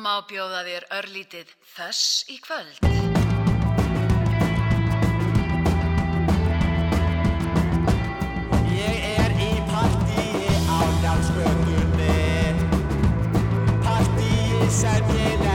má bjóða þér örlítið þess í kvöld. Ég er í partíi á njálskötunni Partíi sem ég nenn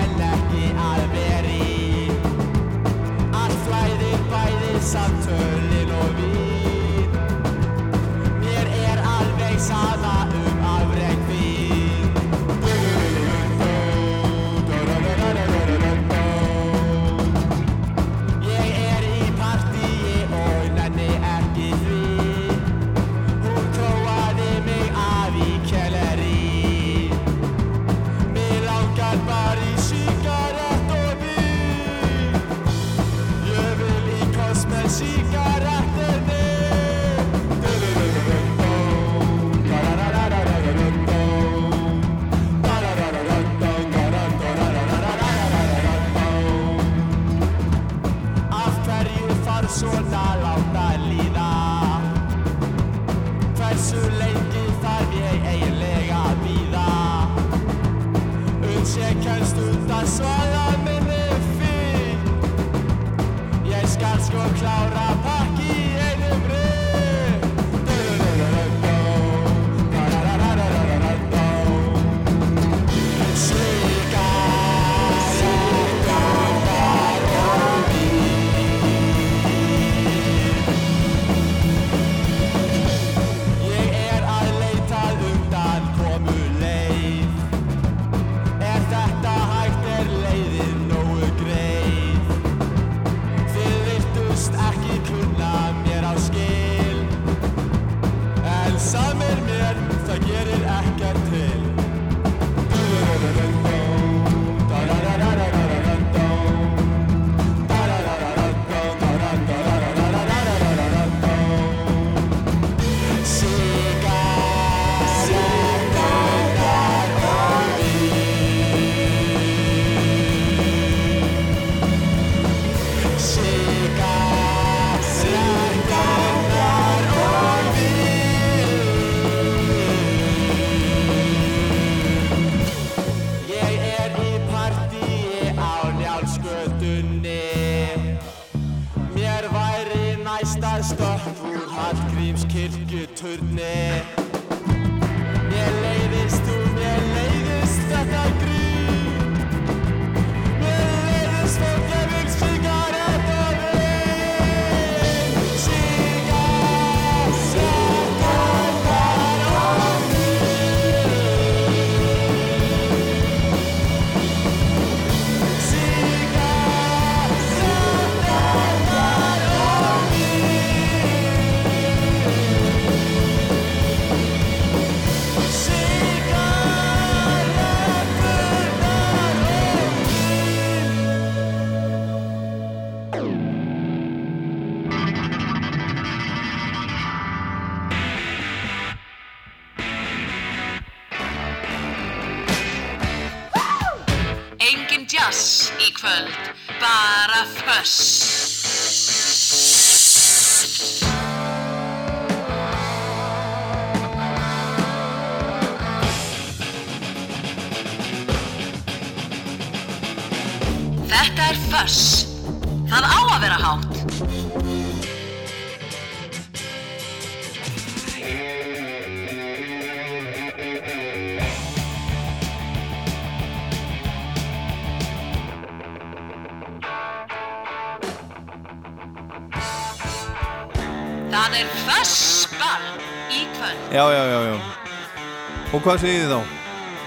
hvað segið þið þá?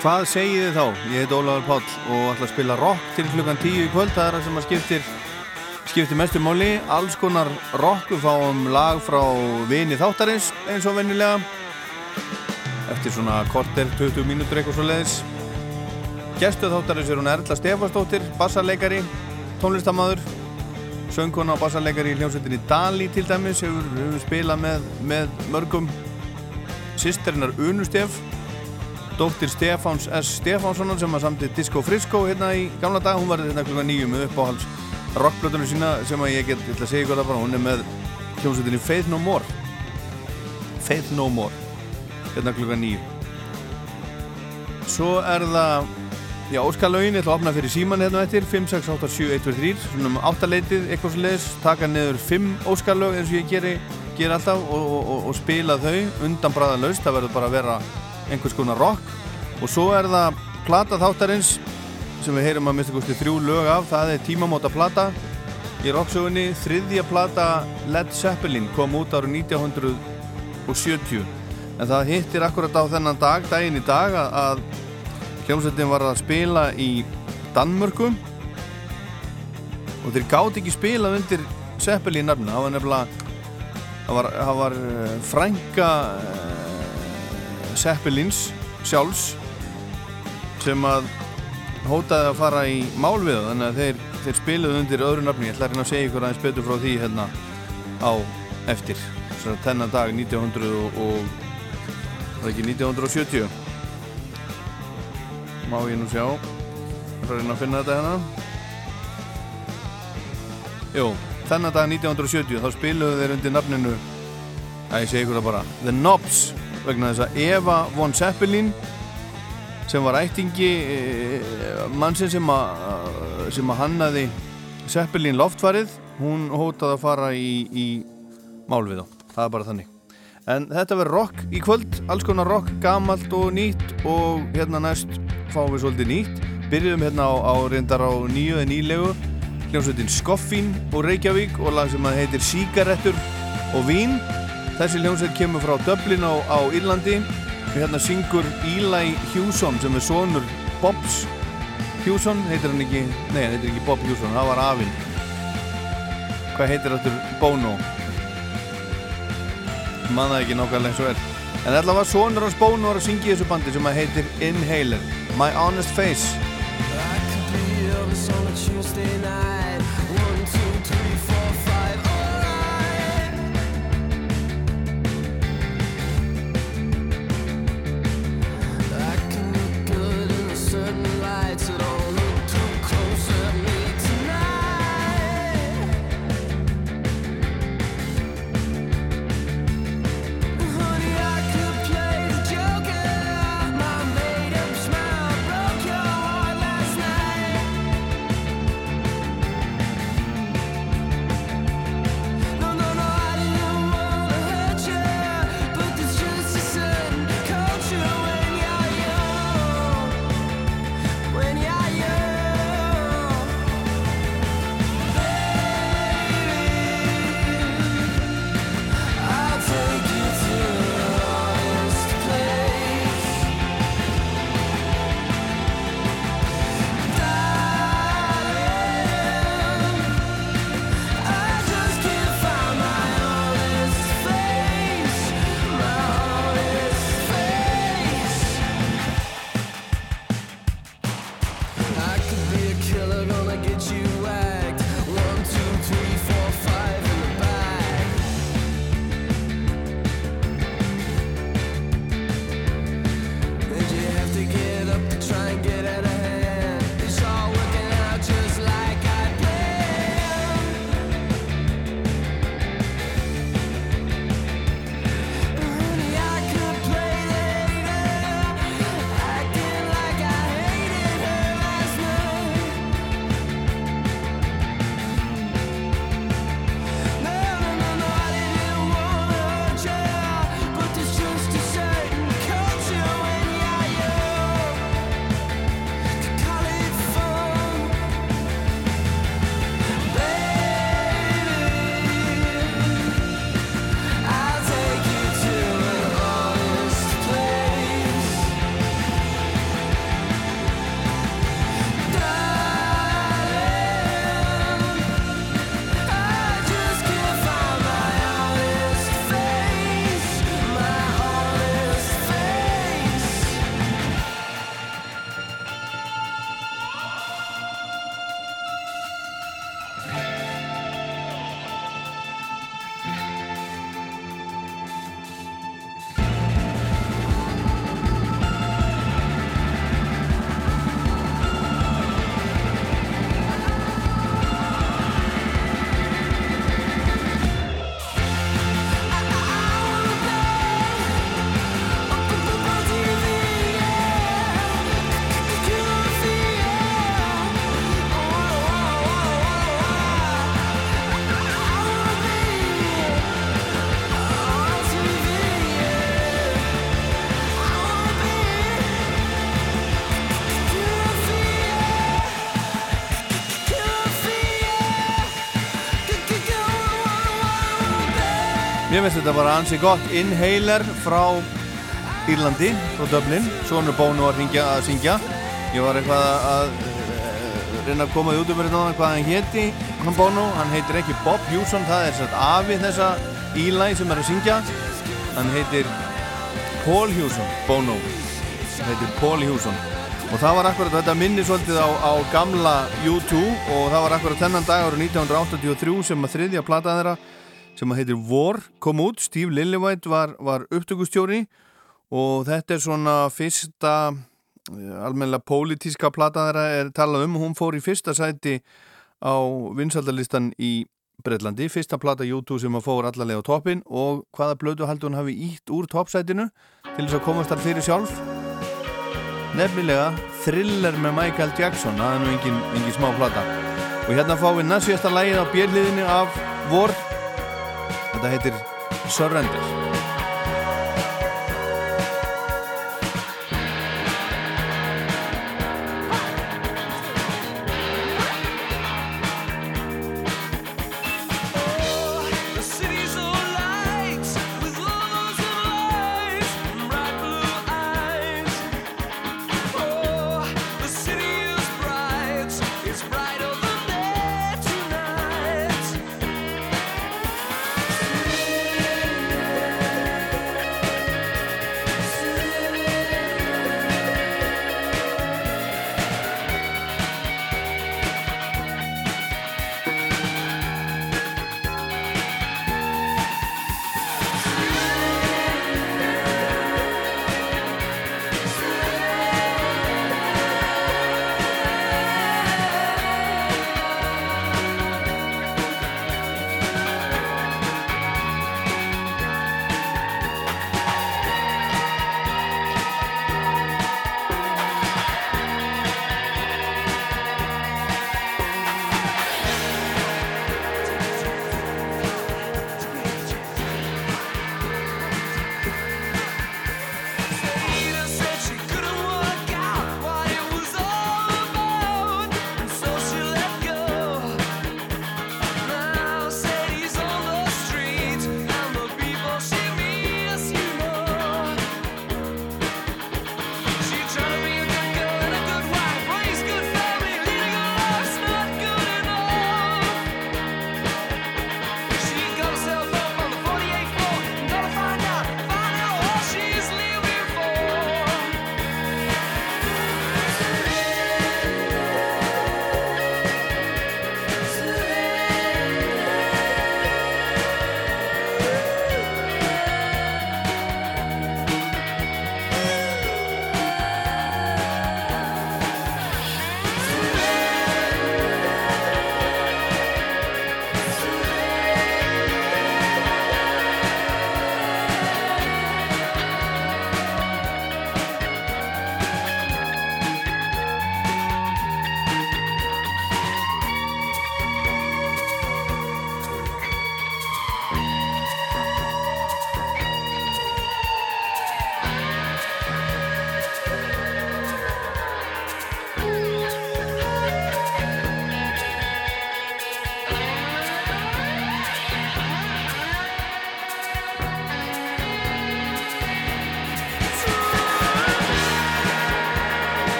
Hvað segið þið þá? Ég heit Ólafur Páll og ætla að spila rock til klukkan 10 í kvöld. Það er það sem að skiptir, skiptir mestu máli. Alls konar rock. Við fáum lag frá vini þáttarins eins og vennilega. Eftir svona korter, 20 mínútur eitthvað svo leiðis. Gestuð þáttarins er hún Erla Stefansdóttir, bassarleikari, tónlistamæður söngkona og bassarleikari í hljómsveitinni Dali til dæmis hefur, hefur spilað með, með mörgum sýsterinnar Unustef dóttir Stefáns S. Stefánssonar sem að samtið Disco Frisco hérna í gamla dag, hún var hérna klukka nýju með uppáhalds rockblötunum sína sem að ég get, ég ætla að segja ykkur það bara, hún er með hljómsveitinni Faith No More. Faith No More. Hérna klukka nýju svo er það Já, Óskarlaugin, ég ætla að opna fyrir síman hérna eftir. 5, 6, 8, 7, 1, 2, 3 svona um áttaleitið, eitthvað svo leiðis taka niður 5 Óskarlaug eins og ég geri, geri alltaf og, og, og spila þau undan bræða laust, það verður bara að vera einhvers konar rock. Og svo er það plata þáttarins sem við heyrum að mista kosti þrjú lög af það er tímamóta plata. Í rocksögunni, þriðja plata Led Zeppelin kom út árið 1970 en það hittir akkurat á þennan dag, daginn í dag að Hljómsveitin var að spila í Danmörku. Og þeir gáti ekki spila undir Seppeli í nafna það var nefnilega það var, það var eh, frænga uh, Seppelins sjálfs sem að hótaði að fara í mál við það þannig að þeir, þeir spiluði undir öðru nafni. Ég ætla að reyna að segja ykkur aðeins betur frá því hérna á eftir þennan dag 1900 og, og er ekki 1970 má ég nú sjá. Það er að reyna að finna þetta hérna. Jú, þennan dag 1970 þá spiluðu þeir undir nafninu að ég segi ykkur það bara. The Knobs vegna þess að Eva von Zeppelin sem var ættingi eh, mannsinn sem að sem að hannaði Zeppelin loftfarið hún hótaði að fara í, í mál við þá, það er bara þannig. En þetta verður rock í kvöld alls konar rock, gamalt og nýtt og hérna næst fáum við svolítið nýtt. Byrjum hérna á, á reyndar á nýju eða nýlegu. Hljómsveitin Skoffín og Reykjavík og lag sem að heitir Síkarettur og Vín þessi hljómsveit kemur frá Dublin á, á Írlandi. Og hérna syngur Eli Hewson sem er sonur Bobs Hewson, heitir hann ekki nei, hann heitir ekki Bob Hewson, það var afinn. Hvað heitir þetta Bono. Manna ekki nákvæmlega eins og er. En var sonur hans Bono að syngja í þessu bandi sem að heitir Inhaler. My Honest Face lights at all. Mér finnst þetta bara ansi gott Inhaler frá Írlandi frá Dublin, Sónur Bónu ringja, að syngja. Ég var eitthvað að, að reyna að koma í útubverðin á hann hvað hann hétti hann Bónu, hann heitir ekki Bob Hewson það er sætt afi þessa Eli sem er að syngja. Hann heitir Paul Hewson Bónu. Hann heitir Paul Hewson. Og það var akkurat, þetta minni svolítið á, á gamla U2 og það var akkurat þennan dag árið 1983 sem að þriðja plata þeirra sem heitir War kom út, Steve Lillywhite var, var upptökustjóri og þetta er svona fyrsta eh, almenna pólitíska plata þeirra er talað um, hún fór í fyrsta sæti á vinsaldalistan í Breitlandi, fyrsta plata YouTube sem að fór allarlega á toppin og hvaða blödu haldur hún hafi ítt úr toppsætinu til þess að komast þar fyrir sjálf? Nefnilega Thriller með Michael Jackson. Það er nú engin, engin smá plata. Og hérna fá við næstjasta lægið á björliðinu af War þetta heitir Surrender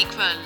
equal.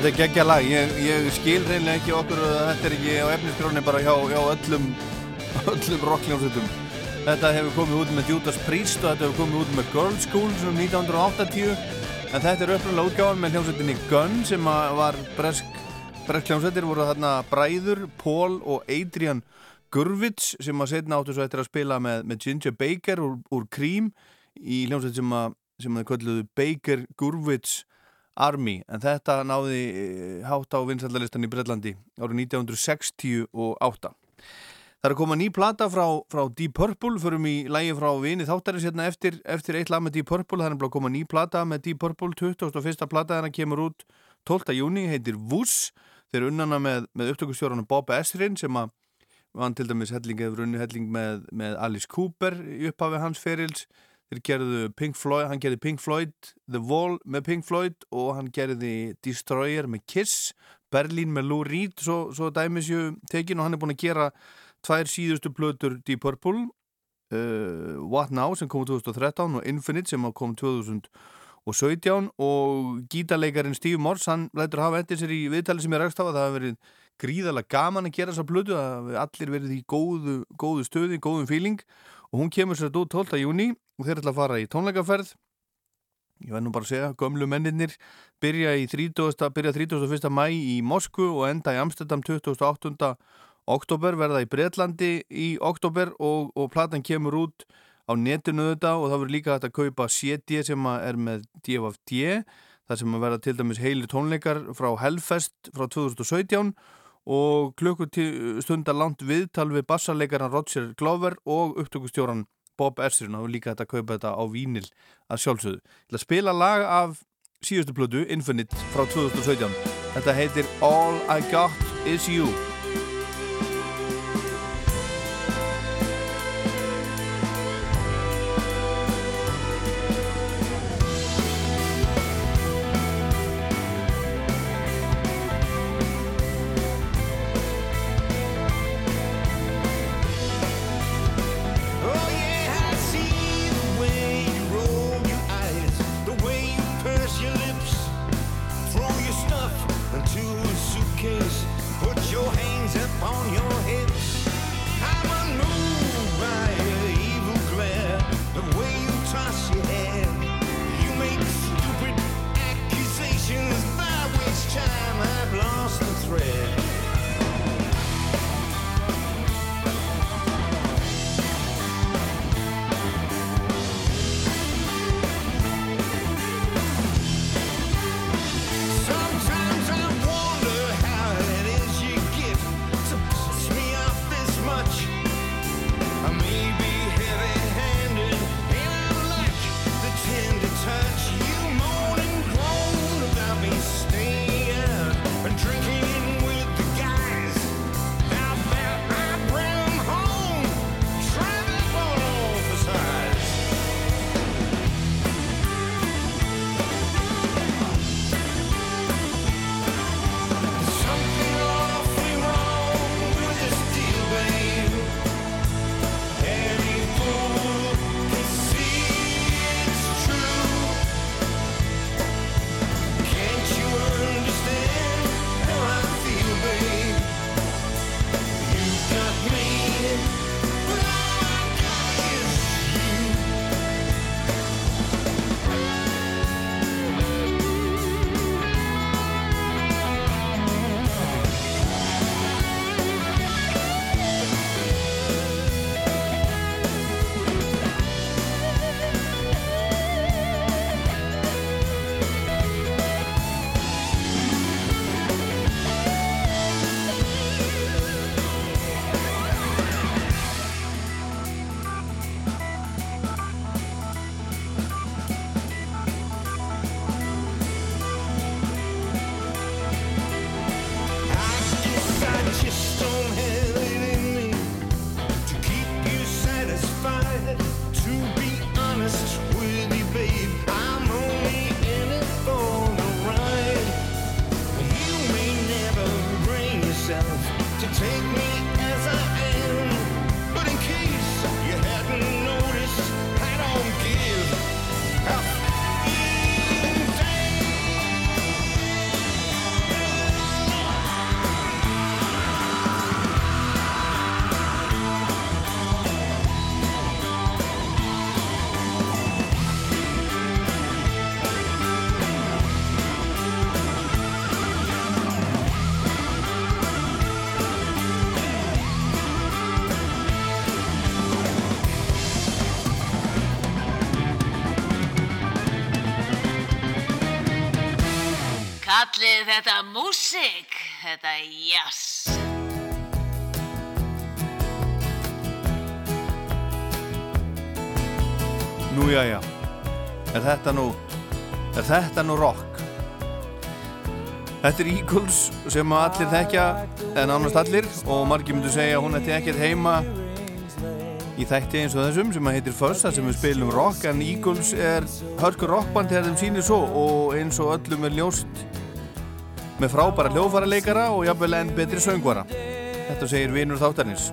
Þetta er geggja lag, ég, ég skil reynilega ekki okkur að þetta er ekki á efniskráni bara hjá, hjá öllum, öllum rockljónsutum. Þetta hefur komið út með Judas Priest og þetta hefur komið út með Girl School sem 1980 en þetta er uppröðlega útgáðan með hljómsveitinni Gunn sem var bresk, bresk hljómsveitir voru þarna Bræður, Paul og Adrian Gurvits sem að setna áttu svo eftir að spila með, með Ginger Baker úr, úr Cream í hljómsveit sem að, sem að kölluðu Baker Gurvits Army en þetta náði eh, hátt á vinsaldalistan í Breitlandi árið 1968. Það er að koma ný plata frá, frá Deep Purple, förum í lægi frá vini þáttarins hérna eftir, eftir eitt lag með Deep Purple, það er að koma ný plata með Deep Purple, 21. plata að kemur út 12. júni, heitir Wuss, þeir unnana með, með upptökustjórunum Bob Esrin sem að vann til dæmis helling eða runni helling með, með Alice Cooper í upphafi hans ferils þeir gerðu Pink Floyd, hann gerði Pink Floyd The Wall með Pink Floyd og hann gerði Destroyer með Kiss Berlin með Lou Reed svo, svo dæmisju tekin og hann er búin að gera tvær síðustu blötur Deep Purple uh, What Now sem kom 2013 og Infinite sem kom 2017 og gítarleikarin Steve Morse hann lætur hafa eftir sér í viðtali sem ég rækst að það hefur verið gríðalega gaman að gera þessa blötu að allir verið í góðu, góðu stöði, góðum feeling og hún kemur sér út 12. júni og þeir ætla að fara í tónleikaferð ég verð nú bara að segja, gömlu menninir byrja í 30. byrja 31. mæ í Moskvu og enda í Amsterdam 28. oktober verða í Breitlandi í oktober og, og platan kemur út á netinu þetta og það verður líka hægt að kaupa CD sem er með DFD þar sem verða til dæmis heili tónleikar frá Hellfest frá 2017 og klukkustundar langt viðtal við bassarleikaran Roger Glover og upptökustjóran Bob Esrin og líka þetta kaupa þetta á vínil að sjálfsögðu. Til að spila lag af síðustu plödu, Infinite, frá 2017. Þetta heitir All I Got Is You. Þetta músík, þetta jazz. Nú já já, er þetta nú, er þetta nú rock? Þetta er Eagles sem allir þekkja, en ánast allir og margir myndu segja hún ætti ekkert heima í þætti eins og þessum sem að heitir þar sem við spilum rock en Eagles er hörkur rockband þegar þeim sýnir svo og eins og öllum er ljóst með frábæra hljófara leikara og jafnvel enn betri söngvara. Þetta segir vinur þáttarins.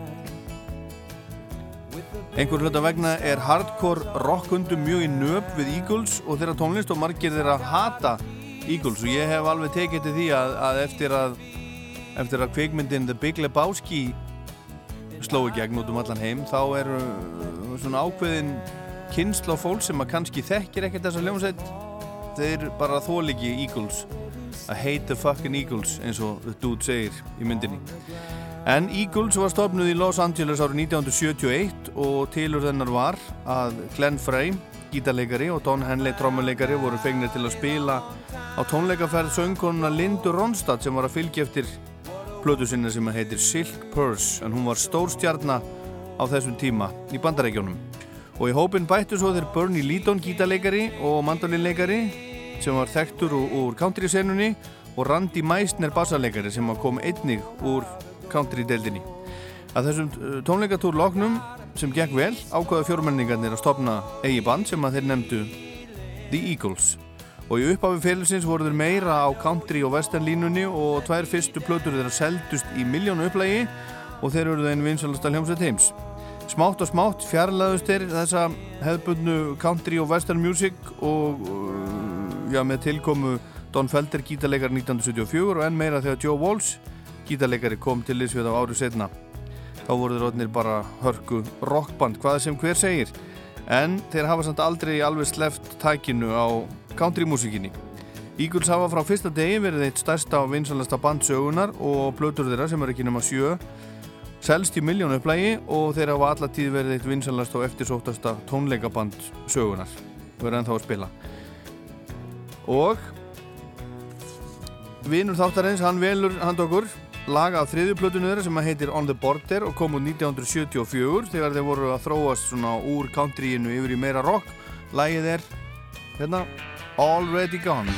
Einhver hluta vegna er hardcore rockundum mjög í nöp við Eagles og þeirra tónlist og margir þeirra hata Eagles og ég hef alveg tekið til því að, að eftir að eftir að kveikmyndin The Big Lebowski slói gegn út um allan heim þá er uh, svona ákveðin kynsla á fólk sem að kannski þekkir ekkert þessa hljómsveit þeir bara þóliki Eagles I hate the fucking Eagles eins og the dude segir í myndinni. En Eagles var stofnuð í Los Angeles árið 1971 og tilur þennar var að Glenn Frey, gítarleikari og Don Henley, trommuleikari voru fengnir til að spila á tónleikaferð söngkonuna Lindu Ronstadt sem var að fylgja eftir plötu sinna sem heitir Silk Purse en hún var stór stjarnar á þessum tíma í bandarækjónum og í hópin bættu svo þeir Bernie Lidon gítarleikari og mandolinleikari sem var þekktur úr country-senunni og Randy Meisner bassarleikari sem kom einnig úr country-deldinni að þessum uh, tónleikatúr loknum sem gekk vel ákvaða fjórmenningarnir að stopna eigi band sem að þeir nefndu The Eagles. Og í upphafi félagsins voru þeir meira á country og western línunni og tvær fyrstu plötur þeirra seldust í miljónu upplægi og þeir eru þeim vinsalasta hljómsveit heims. Smátt og smátt fjarlæðust þeir þessa hefðbundnu country og western music og uh, já, með tilkomu Don Felder gítarleikar 1974 og enn meira þegar Joe Walsh gítarleikari kom til Lisvið á árið setna þá voru þeir odnir bara hörku rockband, hvað sem hver segir. En þeir hafa samt aldrei alveg sleft tækinu á country-músikinni. Eagles hafa frá fyrsta degi verið eitt stærsta og vinsalasta bandsögunar og blötur þeirra sem er ekki nema sjö selst í miljónu upplægi og þeir hafa alla tíð verið eitt vinsalasta og eftirsóttasta tónleikaband sögunar verið ennþá að spila og vinnur þáttarins, hann velur hand okkur laga af þriðjuplötunum þeirra sem heitir On the Border og kom úr 1974 þegar þeir voru að þróast svona úr countryinu yfir í meira rock. Lagið er hérna Already Gone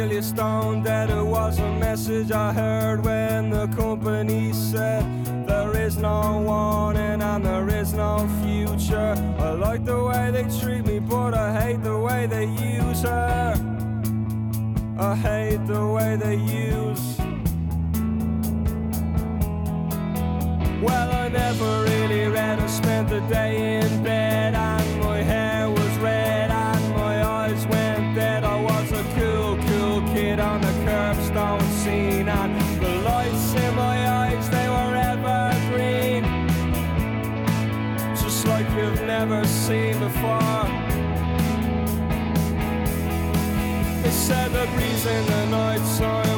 time would kill stone dead. It was a message I heard when the company said there is no warning and there is no future. I like the way they treat me, but I hate the way they use her. I hate the way they use. Well, I never really read. I spent the day in They said the breeze in the night time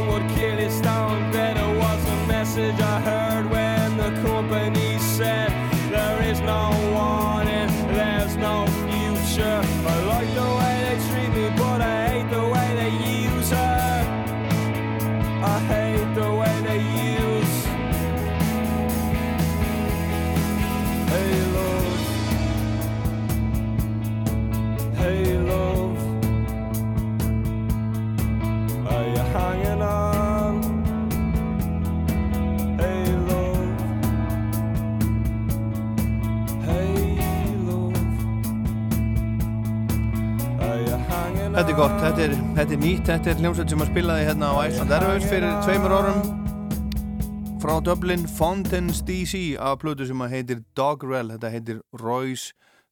Þetta er gott, þetta er, þetta er nýtt, þetta er hljómsveit sem að spilaði hérna á Iceland Airways fyrir tveimur árum. Frá Dublin Fountains DC af plötu sem að heitir Dogrel, þetta heitir Roy's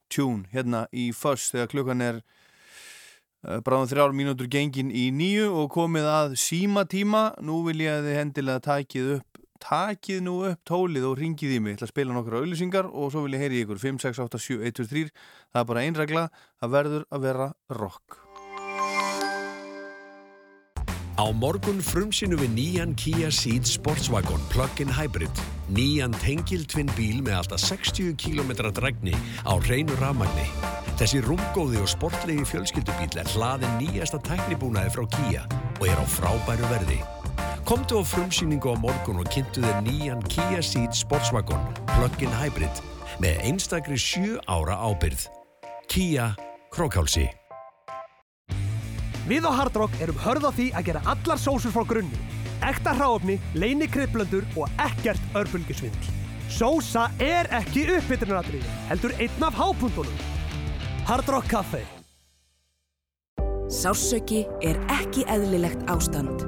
Tune hérna í Fuss þegar klukkan er uh, bráðum þrjár mínútur gengin í nýju og komið að síma tíma nú vil ég að þið hendilega takið upp takið nú upp tólið og ringið í mig. Ég ætla að spila nokkru auðlýsingar og svo vil ég heyri ykkur. 5, 6, 8, 7, 1, 2, 3 það er bara einregla, það verður að vera rock Á morgun frumsýnu við nýjan Kia Ceed Sportswagon Plug-in Hybrid. Nýjan tengiltvinn bíl með alltaf 60 km drægni á hreinu rafmagni. Þessi rúmgóði og sportlegi fjölskyldubíl er hlaðin nýjasta tæknibúnaði frá Kia og er á frábæru verði. Komdu á frumsýningu á morgun og kynntu þér nýjan Kia Ceed Sportswagon Plug-in Hybrid með einstakri 7 ára ábyrð. Kia Krókálsi. Við á Hard Rock erum hörð á því að gera allar sósur frá grunni. Ekta hráöfni, leini kryddblöndur og ekkert örbulgisvindl. Sósa er ekki uppbytunaratrið, heldur einn af hápuntunum. Hard Rock Café. Sársöki er ekki eðlilegt ástand.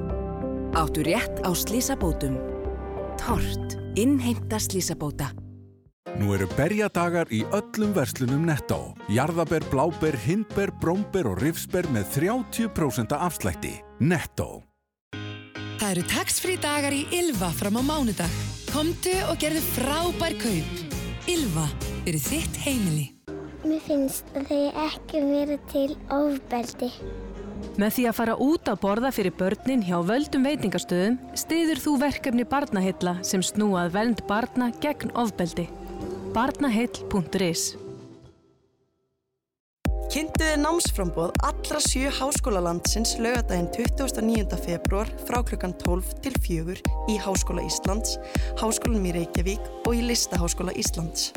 Áttu rétt á slísabótum. Tort. Innheimta slísabóta. Nú eru berjadagar í öllum verslunum Netto. Jarðaber, bláber, hindber, brómber og rifsber með 30% afslætti. Netto. Það eru tax-free dagar í Ylva fram á mánudag. Komdu og gerðu frábær kaup. Ylva, fyrir þitt heimili. Mér finnst að þau ekki vera til ofbeldi. Með því að fara út að borða fyrir börnin hjá völdum veitingastöðum stiður þú verkefni Barnahilla sem snúað vernd barna gegn ofbeldi. barnahill.is Kynntu þið námsframbóð allra sjö háskólalandsins lögadaginn 29. februar frá klukkan 12 til 4 í Háskóla Íslands, Háskólanum í Reykjavík og í Listaháskóla Íslands.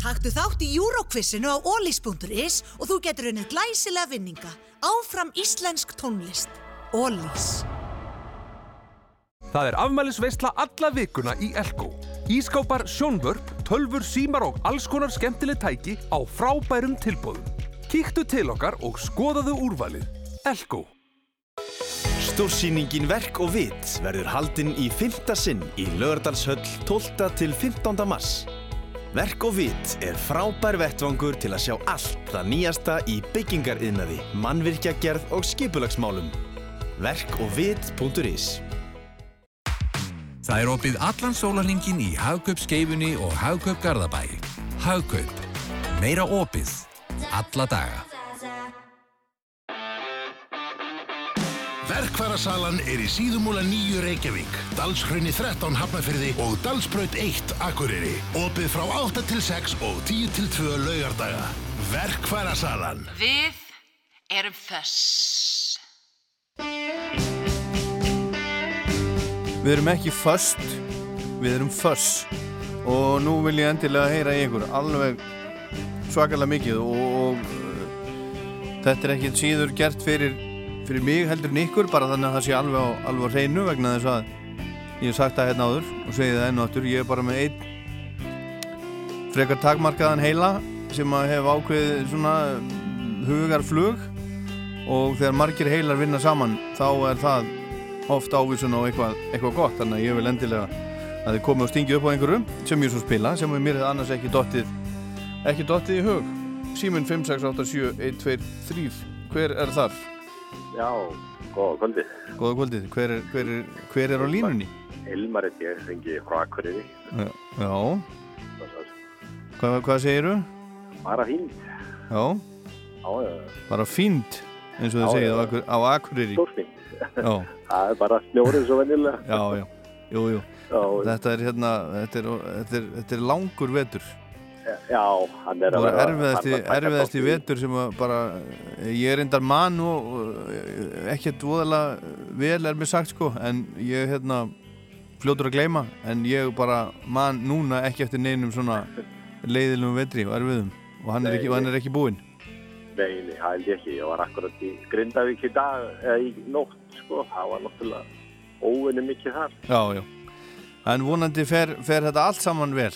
Taktu þátt í Euroquizinu á olís.is og þú getur unnið glæsilega vinninga. Áfram íslensk tónlist. Olís. Það er afmælisveisla alla vikuna í Elko. Ískápar, sjónvörp, tölfur, símar og alls konar skemmtileg tæki á frábærum tilbúðum. Kíktu til okkar og skoðaðu úrvalið. Elko. Stórsýningin Verk og Vit verður haldinn í fymta sinn í Lögardalshöll 12. til 15. mars. Verk og Vit er frábær vettvangur til að sjá allt það nýjasta í byggingariðnaði, mannvirkjagerð og skipulagsmálum. Verkovit.is Það er opið allan sólarlingin í Hagkaup skeifunni og Hagkaup Garðabæ. Hagkaup. Meira opið. Alla daga. Verkfærasalan er í síðumúla nýju Reykjavík, Dalshraunni 13 Hafnafyrði og Dalsbraut 1 Akureyri. Opið frá 8 til 6 og 10 til 2 laugardaga. Verkfærasalan. Við erum föss. Við erum ekki föst, við erum föss. Og nú vil ég endilega heyra í ykkur alveg svakalega mikið og, og uh, þetta er ekki síður gert fyrir, fyrir mig heldur en ykkur bara þannig að það sé alveg á, alveg á hreinu vegna þess að ég hef sagt það hérna áður og segi það enn og aftur, ég er bara með einn frekar takmarkaðan heila sem að hef ákveðið svona hugarflug og þegar margir heilar vinna saman þá er það oft ávísun á eitthvað, eitthvað gott þannig að ég vil endilega að þið komið og stingið upp á einhverju sem ég svo spila sem mér hefði annars ekki dottið ekki dottið í hug. Símun 5687123 hver er þar? Já, góða kvöldið. Góða kvöldið, hver er, hver er, hver er á línunni? Elmar er ég fengið frá Akureyri. Já, já. Hvað, hvað segiru? Bara fínt. Já, Já, já, bara fínt eins og þið segið á, á Akureyri. Stórfínt það er bara snjórið svo venjulega. Já, já, jú, jú. Já. Þetta er hérna, þetta er, þetta er, þetta er langur vetur. Já, hann er að vera erfiðasti, er að erfiðasti vetur sem að bara ég er endar mann og og ekkert voðalega vel er mér sagt sko en ég er hérna fljótur að gleyma en ég bara mann núna ekki eftir neinum svona leiðilum vetri og erfiðum. Og hann er ekki, er ekki búinn. Nei, nei, það held ég ekki. Ég var akkurat í Grindavík í dag, eða í nótt, sko. Það var náttúrulega óvinni mikið þar. Já, já En vonandi fer, fer þetta allt saman vel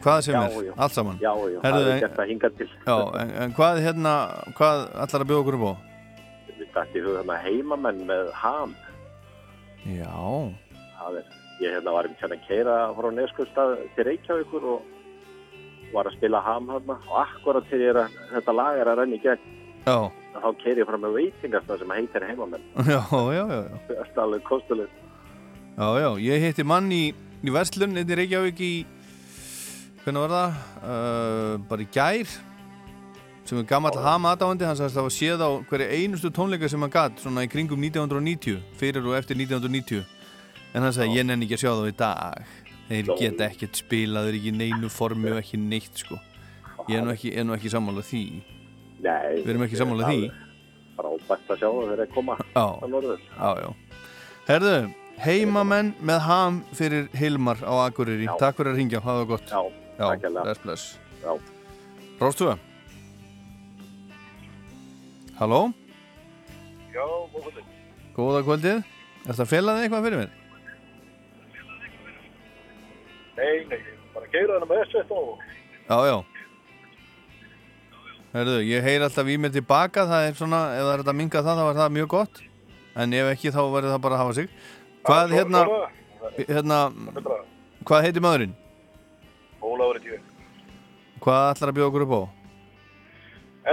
hvað sem Já, er, já. allt saman Já, já, Herðu, það er gert að hinga til. Já, en, en hvað hérna hvað allar að bjóða okkur upp á? Við huga þarna heimamenn með ham. Já, Það er, ég hérna var um tjana að keira frá Neskustad til Reykjavíkur og var að spila ham þarna og akkurat til ég er að þetta lag er að renna í gegn já, þá keiri ég fram með veitingastað sem heitir heimamenn. já, já, já, já. Það er alveg kostuleg. Já, já, ég hitti mann í, í Vestlun, einn í Reykjavík í, hvernig var það? Uh, bara í gær, sem er gammal hama aðdáandi, hann sagðist að það var séð á hverju einustu tónleika sem hann gatt, svona í kringum 1990, fyrir og eftir 1990. En hann sagði, ég nenni ekki að sjá þá í dag. Þeir geta ekkert spilað, þeir eru ekki neinu formi og ekki neitt, sko. Ég er nú ekki, er ekki sammála því. Nei. Við erum ekki sammála því. Frábært að sjá það þegar þeir koma Já. á norður. Já, já. Herðu, heimamenn með ham fyrir Hilmar á Akureyri. Já. Takk fyrir að ringja, hafa það gott. Já, takk hérlega. bless, bless. Já. Róstuða? Halló? Já, góða kvöldið. Góða kvöldið. Er þetta að fela þig eitthvað fyrir mér? Nei, nei, bara keira hana með S1 og Já, já. Herðu, ég heyr alltaf í mér tilbaka, það er svona, ef það er að minga það, þá er það mjög gott. En ef ekki, þá verður það bara að hafa sig. Hvað, hérna, hérna, hvað heitir maðurinn? Ólafur í tíu. Hvað ætlar að bjóða okkur upp á?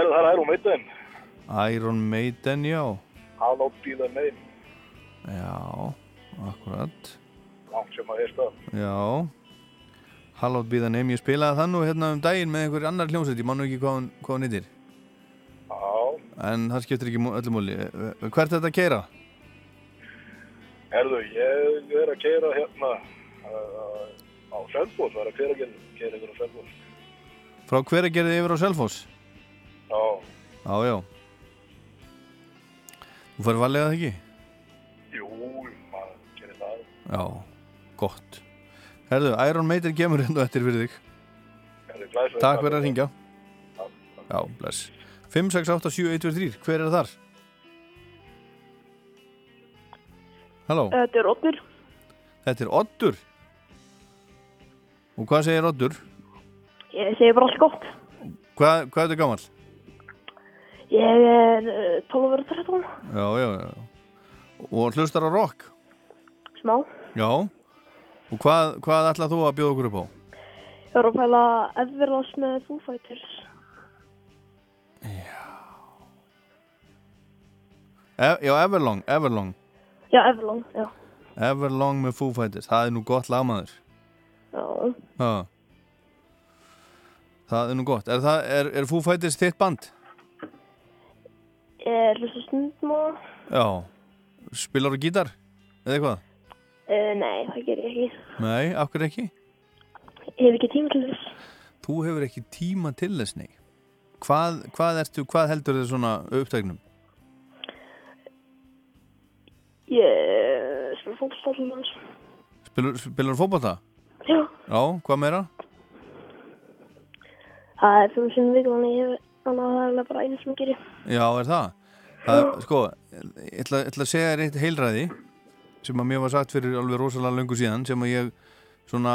Er það er hún meitinn? Iron Maiden, já. Átt í það megin. Já, akkurat. Langt sem að stað. Já. Hallótt býða nefn, ég spilaði það nú hérna um daginn með einhver annar hljómsveit, ég man nú ekki hvað hún, hvað hún yttir. Já. En það skiptir ekki mú- öllu múli. Hvert er þetta að keira? Erðu, ég er að keira hérna uh, á Selfoss, það er að keira ekki keira ykkur á Selfoss. Frá hver að gera þið yfir á Selfoss? Já, Já, já. Þú fær valega það ekki? jú, maður gerir það. Já, gott. Herðu, Iron Maiden kemur hérna eftir fyrir þig. Takk fyrir að ringja Já, bless 5687123, hver er þar? Halló, Þetta er Oddur. þetta er Oddur Og hvað segir Oddur? Ég segi bara allt gott. Hvað, hvað er þetta gammal? Ég er uh, 12 verið 13. Já, já, já Og hlustar á rock? Smá. Já Og hvað, hvað ætlað þú að bjóða okkur upp á? Ég var að pæla Everlast með Foo Fighters. E já, Everlong, Everlong Já, Everlong, já. Everlong með Foo Fighters, það er nú gott lagmaður Já. Já Það er nú gott Er, það, er, er Foo Fighters þitt band? Ég er hlusta stundum á. Já Spilar þú gítar? Eða eitthvað? Uh, nei, það ger ég ekki. Nei, hverju ekki? Ég hef ekki tíma til þess. Þú hefur ekki tíma til þess, nei Hvað, hvað, ertu, hvað heldur þið svona upptæknum? Ég með hans. Spilur, spilur fótbolta? Já. Já, hvað meira? Það er fyrir sinni viku, þannig ég hef, þannig að það er bara einu sem ég gerir. Já, er það? það er, sko, ég ætla, ég ætla að segja þér eitt heilræði sem að mér var sagt fyrir alveg rosalega löngu síðan sem að ég svona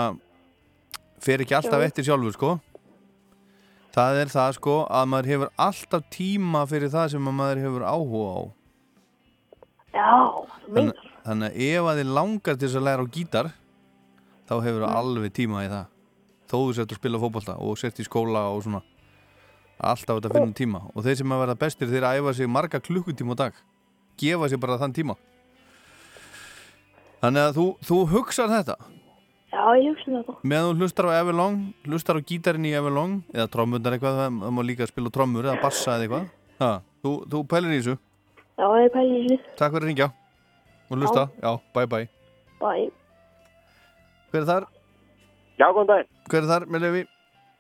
fer ekki alltaf eftir sjálfur, sko. Það er það, sko, að maður hefur alltaf tíma fyrir það sem að maður hefur áhuga á. Já, meinar. þannig, að ef að þið langar til þess að læra á gítar þá hefur þú alveg tíma í það. Þó þú sért að spila fótbolta og sért í skóla og svona. Alltaf þetta finnum tíma. Og þeir sem að verða bestir þeir æfa sig marga klukkutíma á dag. Gefa sig bara þann tíma þannig að þú, þú hugsar þetta Já, ég hugsa um þetta. meðan þú hlustar á Everlong hlustar á gítarinn í Everlong eða trommundar eitthvað, það má líka spila á trommur eða bassa eða eitthvað ha, þú, þú pælir í þessu, Já, ég pæli í þessu. takk fyrir að ringja og hlusta, já, bye bye Bye. hver er þar? Já, góðan daginn. hver er þar með lefi?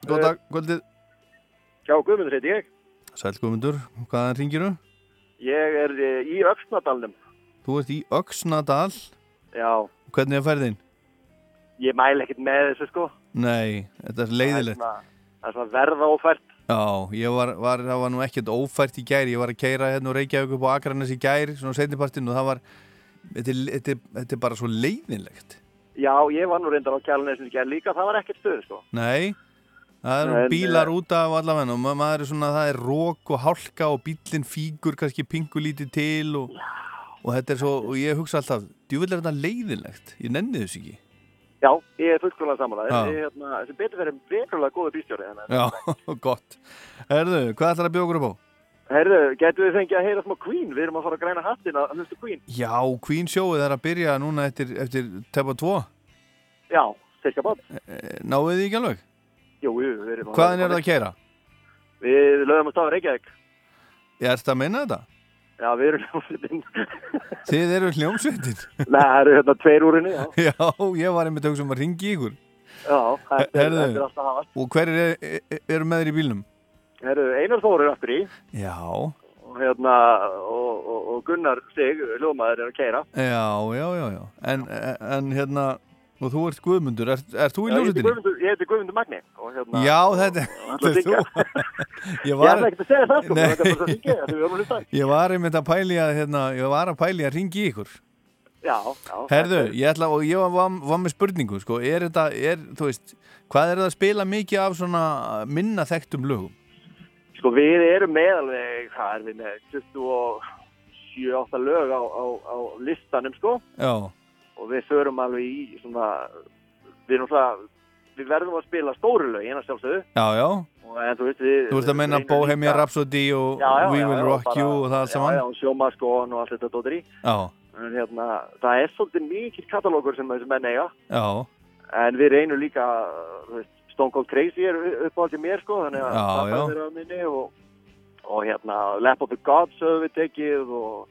góð Eh, dag, kvöldið Já, Guðmundur heiti ég. Sæl Guðmundur, hvaðan ringir þú? Ég er í Öxnadalnum. Þú ert í Öxnadal Já, Hvernig er færðin? ég mæl ekkert með þessu sko. Nei, þetta er leiðilegt Það er svona, er verða ófært. Já, ég var, var, það var nú ekkert ófært í gær Ég var að keira hérna og Reykjavík upp á Akranes í gær Svona setnipartinn og það var Þetta er, þetta er, þetta er bara svo leiðinlegt Já, ég var nú reyndar á kjálnesinu í gerð líka, það var ekkert stöð sko. Nei, það eru En, bílar eh, út af allavega og ma- maður er svona, það er rók og hálka og bílinn fígur kannski pingu lítið til og, og þetta er svo, og ég hugsa alltaf djúvill er þetta leiðinlegt, ég nenni þess ekki Já, ég er fullkvæmlega samanlega. Hérna, þessi betur verið verulega góður bílstjóri. Þannig. Já, gott Herðu, hvað ætlar að bjóða okkur upp á? Herðu, getur við fengið að heyra smá Queen? Við erum að fara að græna hattin að hlusta Queen. Já, Queen sjóið er að byrja núna eftir, eftir tepa 2 Já, cirka bát. Náðu þið ekki alveg? Jú, við erum Hvaðan er það að keira? Við lögum að stafa Reykjavík. Ég ert að meina þetta? Já, við erum hljómsveitin. Þið eru hljómsveitin Nei, það eru hérna tveir úr henni, já. Já, ég var einmitt auðvitað um að ringi ykkur Já, þetta er, er alltaf hafa. Og hver er, er, eru með þér í bílnum? Herðu, Einar Þór er aftur í Já, og, hérna, og, og, og Gunnar Sig, hljómaður, er að keira. já, já, já, já. En, en hérna, og þú ert Guðmundur, ert, ert þú í Já, ég heiti? Guðmundur- Magni. Hérna, Já, þetta, er þú Ég ætla ekkert að segja það, sko, þetta er er. Ég var einmitt að pæli að, hérna, ég var að pæli að ringi ykkur Já, já. Herðu, er- ég ætla, ég var, var, var með spurningu, sko, er þetta, er, þú veist, hvað er það að spila mikið af svona minna þekktum lögum? Sko við erum með alveg, hvað er við með, 27-8 lög á, á, á listanum sko Já, og við förum alveg í svona, við erum það, við verðum að spila stóru lög, eina sjálfsögðu. Já, já. Og en þú veist við... Þú ert að reynum Bohemian Rhapsody og Já, já, We Will já, Rock bara- You og það saman Já, já, sjómaskon og allt þetta dóttir í. En hérna, það er svolítið mikið katalógur sem þessi menn eiga. Já, en við reynum líka, veist, Stone Cold Crazy er upp á allt í mér sko þannig að það er verið að minni og, og hérna Lap of the Gods höfum við tekið og,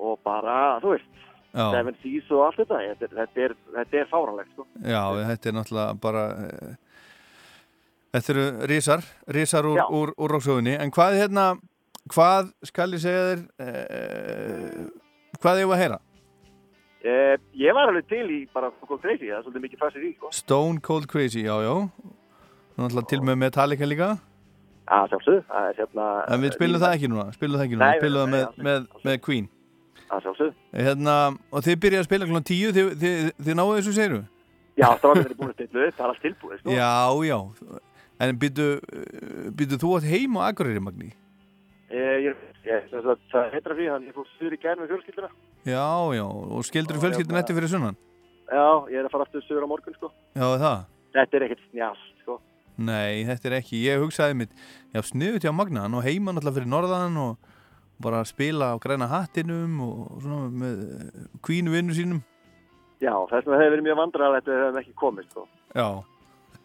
og bara, þú veist Já. Seven Seas og allt þetta. Þetta er, þetta er, þetta fáranlegt sko. Já, þetta er náttúrulega bara eh, Þetta eru risar, risar úr, Já. úr, úr roksögunni En hvað hérna, hvað skal ég segja þér eh, hvað var að heyra? eh, Ég var alveg til í bara Stone Cold Crazy, það er svolítið mikið fæsir í sko. Stone Cold Crazy, já, já. Náttúrulega til með Metallica líka. Það er hérna En við spilum það ekki núna, spilum það ekki núna. Spilum það með, með, með Queen að sjálfsögðu hérna, Og þið byrjaði að spila klokkan tíu Þið, þið, þið náðu þessu segiru? Já, stráðum er búin að stilla upp, það er allt tilbúið sko. Já, já En býtu þú átt heim á Akureyri, Magni? Ég, ég, ég, það heitir að frí, hann ég fór suður í gær með fjölskylduna Já, já, og skildur Já, fjölskyldin hérna- eftir fyrir sunnan? Já, ég er að fara aftur suður á morgun sko. Já, það? Þetta er ekkert snjált sko. Nei, þetta er ekki, ég hugsaði mitt Já, og og bara spila á græna hattinum og svona með kvínu vinnu sínum Já, þess vegna hefur verið mjög vandræðalegt að við hefum ekki komist sko. Já,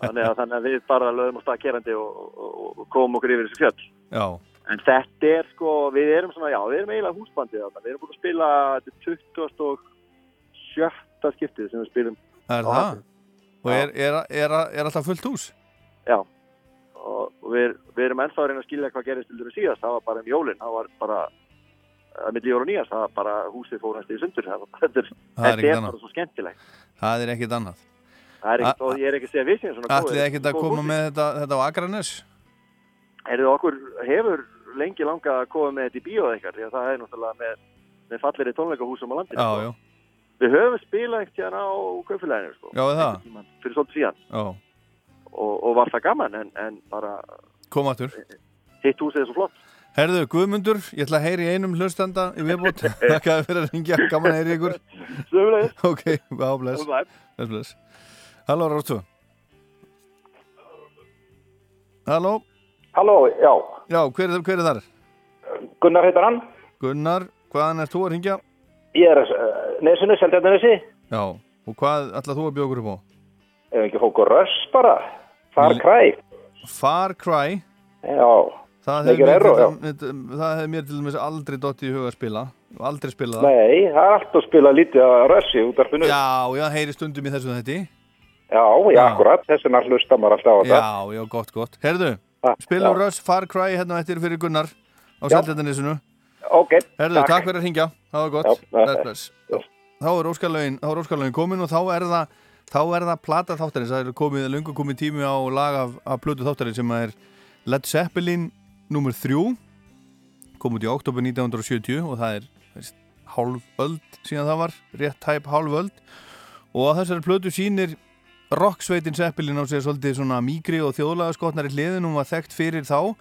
þannig, að, þannig að við bara lögum á stað kerandi og, og, og komum okkur yfir þessu fjöll já, En þetta er sko, við erum svona, já, við erum eiginlega húsbandið. Við erum búin að spila þetta 27. skiptið sem við spilum. það er það Hattinum. Og er, er, er, er alltaf fullt hús? Já, og og við, við erum ennþá að reyna að skilja hvað gerist til dæmis síðast. Það var bara um jólinn, það var bara, að milli jól og nýjast, það var bara húsið fór næstu í sundur. Það var- Þetta er, Það er þetta er bara svo skemmtilegt. Það er ekkit annað Það er ekkert, A- og ég er ekki að segja síðan svona Ætlið ekkit að koma með þetta, þetta á Akranes? Erðu okkur hefur lengi langað að koma með þetta í bíóð eitthvað, því að það er náttúrulega með, með fallir í tónleikahúsum á landinu. Já, sko. já, Við höfum spilað eitt hérna á kaupfélaginu, sko. er það? Fyrir svolítið síðan. Já, Og, og var það gaman, en, en bara kom aftur hitt húsið er svo flott. Herðu, Guðmundur, ég ætla að heyri í einum hlustanda í viðbót Þakkaði fyrir að ringja, gaman að heyri ykkur Ok, á bless Bye. Bless, bless Halló, Rástu Halló Halló, já. Já, hver, er- hver er þar? Gunnar heitar hann. Gunnar, hvaðan er þú að ringja? Ég er uh, nesinu, Seldjarnesi. Já, og hvað ætlað þú að bjóða okkur upp á? Ef ekki fókur röss bara. Far Cry. Far Cry Já. Það hefur hefur mér til dæmis aldrei dottið í huga að spila aldrei spila það Nei, það er alltaf að spila lítið að rössi út af finu. Já, já, heyri stundum í þessu þetta Já, já, akkurat. Þess vegna hlusta maður alltaf á þetta. Já, já, gott, gott Herðu, spilum já. Russ Far Cry hérna eftir fyrir Gunnar á Já. Seldjarnisinu Ok, Herðu, takk. takk fyrir að hringja, það var gott. Þá er óskalögin komin og þá er það þá er það plata þáttarins, það er komið lungu komið tími á lag af, af plötu þáttarins sem er Led Zeppelin nummer 3 kom út í oktober 1970 og það er veist, hálf öld síðan það var rétt tæp hálf öld. Og á þessari plötu sýnir rocksveitin Zeppelin á sig svolítið svona mýgri og þjóðlega skotnar í hliðin hún var þekkt fyrir þá.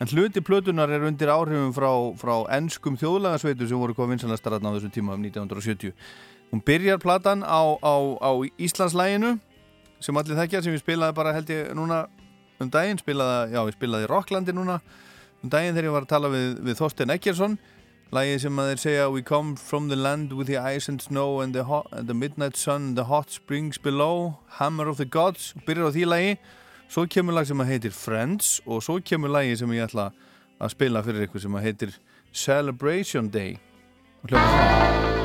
En hluti plötunar er undir áhrifum frá, frá ennskum þjóðlega sveitu sem voru hvað vinsanastar á þessum tíma um 1970 hún byrjar platan á, á, á Íslandslæginu sem allir þekkja sem ég spilaði bara held ég núna um daginn. Spilaði, já ég spilaði í Rocklandi núna um daginn þegar ég var að tala við, við Þorstein Ekkersson lagið sem að þeir segja We come from the land with the ice and snow and the, hot, and the midnight sun and the hot springs below Hammer of the gods. Byrjar á því lagi. Svo kemur lag sem að heitir Friends og svo kemur lagi sem ég ætla að spila fyrir ykkur sem að heitir Celebration Day. Og hljóma svona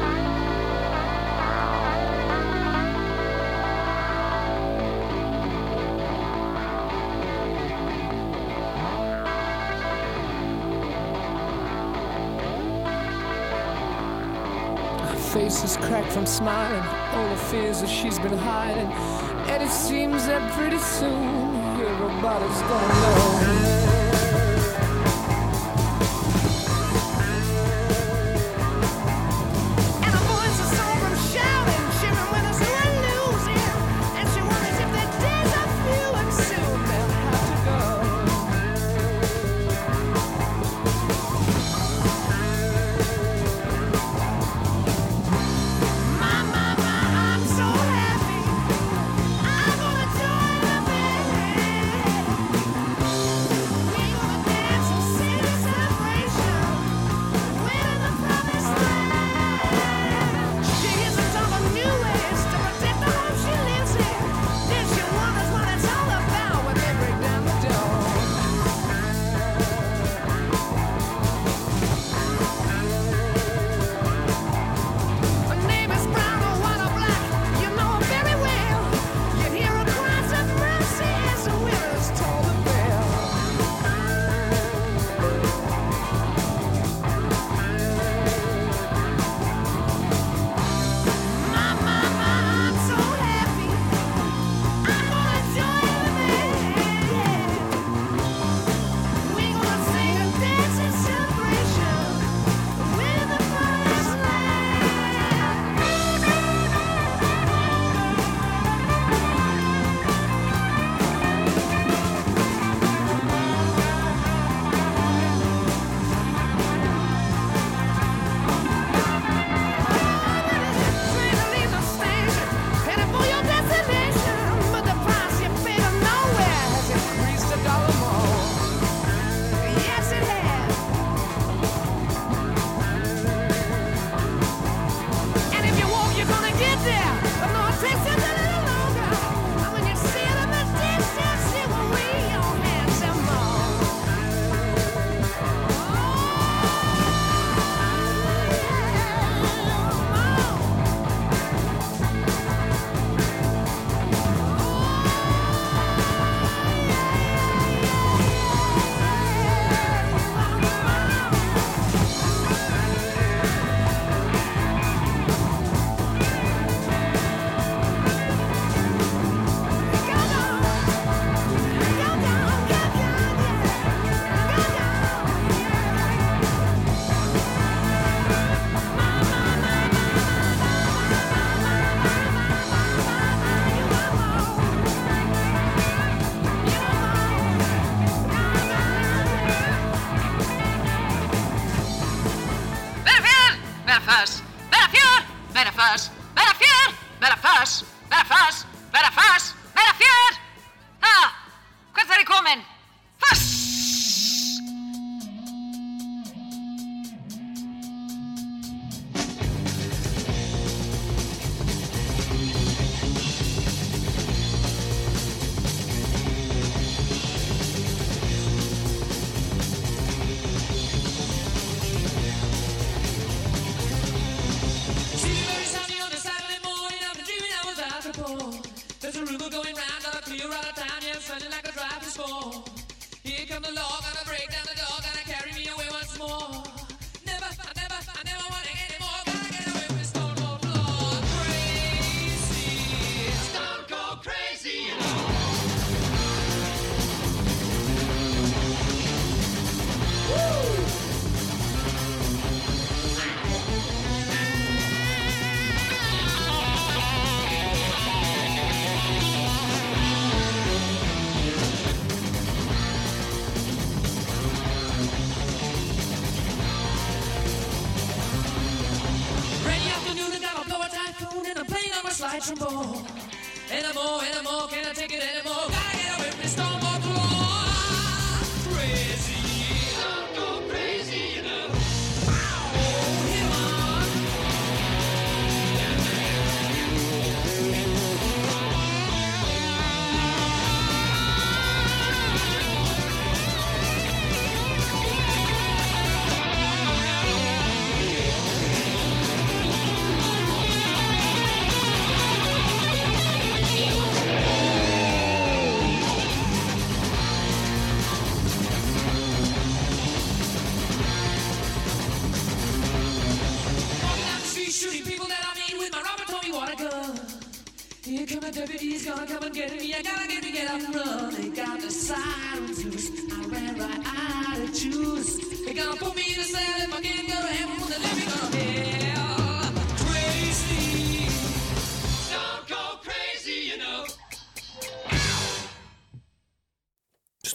from smiling, all the fears that she's been hiding. And it seems that pretty soon everybody's gonna know.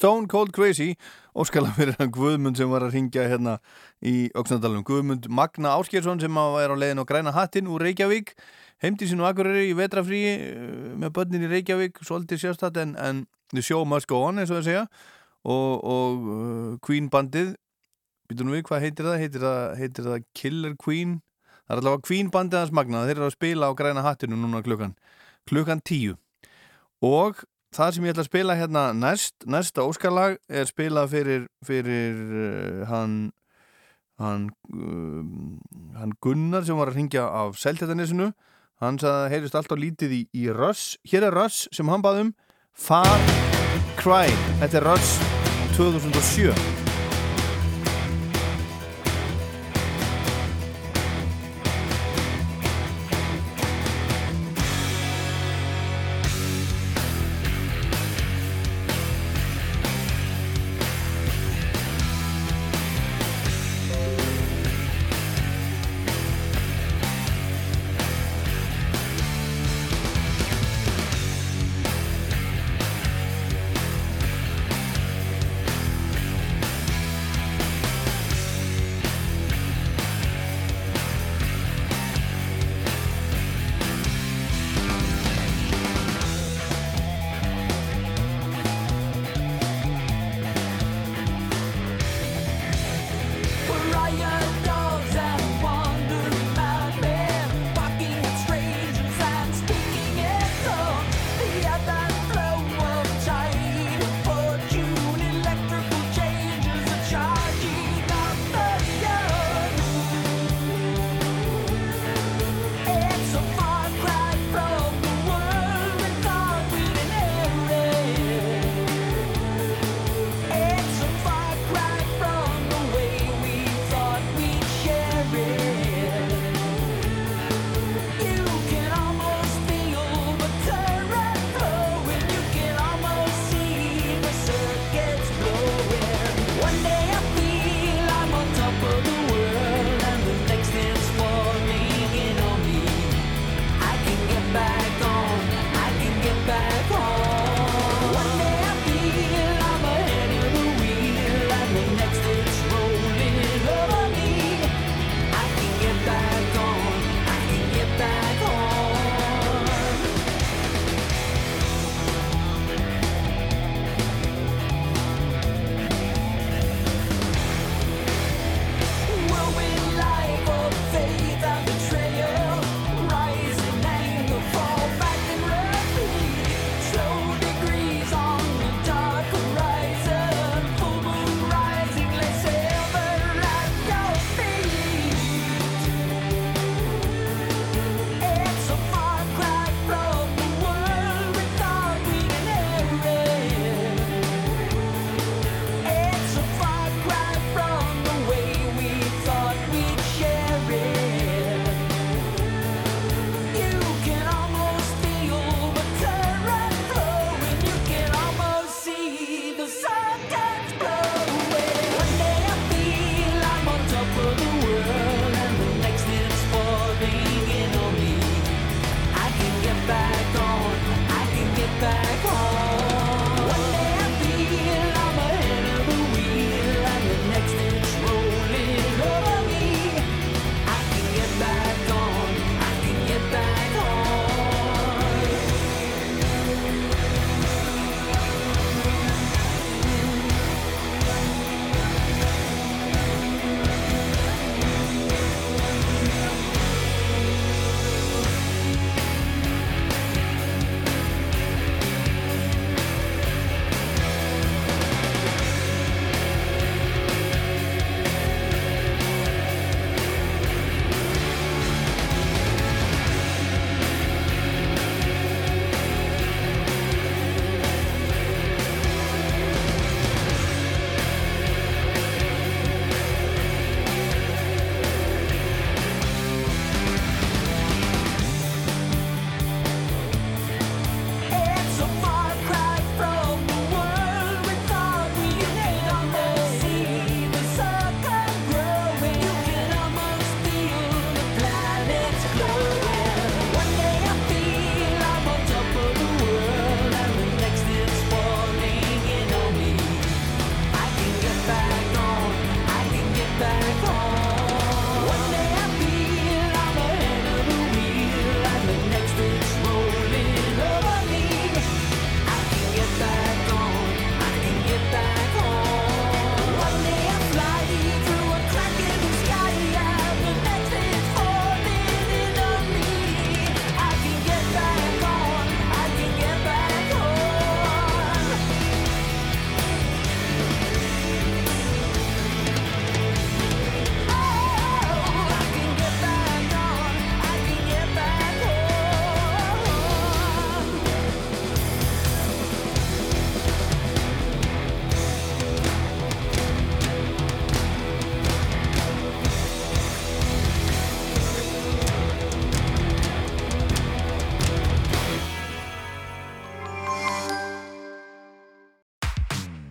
Stone Cold Crazy óskala fyrir hann Guðmund sem var að ringja hérna í Öksnadalum Guðmund Magna Áskjörsson sem er á leiðin á græna hattin úr Reykjavík. Heimdi sín og Akureyri í vetrafríi eh, með börnin í Reykjavík svolítið sérstætt en, en the show must go on eins og það segja. Og, og uh, Queen bandið býtum við hvað heitir það? Heitir það, heitir það Killer Queen? Það er allavega Queen bandið hans Magna. Þeir eru að spila á græna hattinu núna klukkan klukkan tíu. Og það sem ég ætla að spila hérna næst, næsta óskarlag er spilað fyrir, fyrir uh, hann hann, um, hann Gunnar sem var að ringja af Seltetanisinu hann sagði að heyrist alltaf lítið í, í Russ. Hér er Russ sem hann baðum Far Cry. Þetta er Russ 2007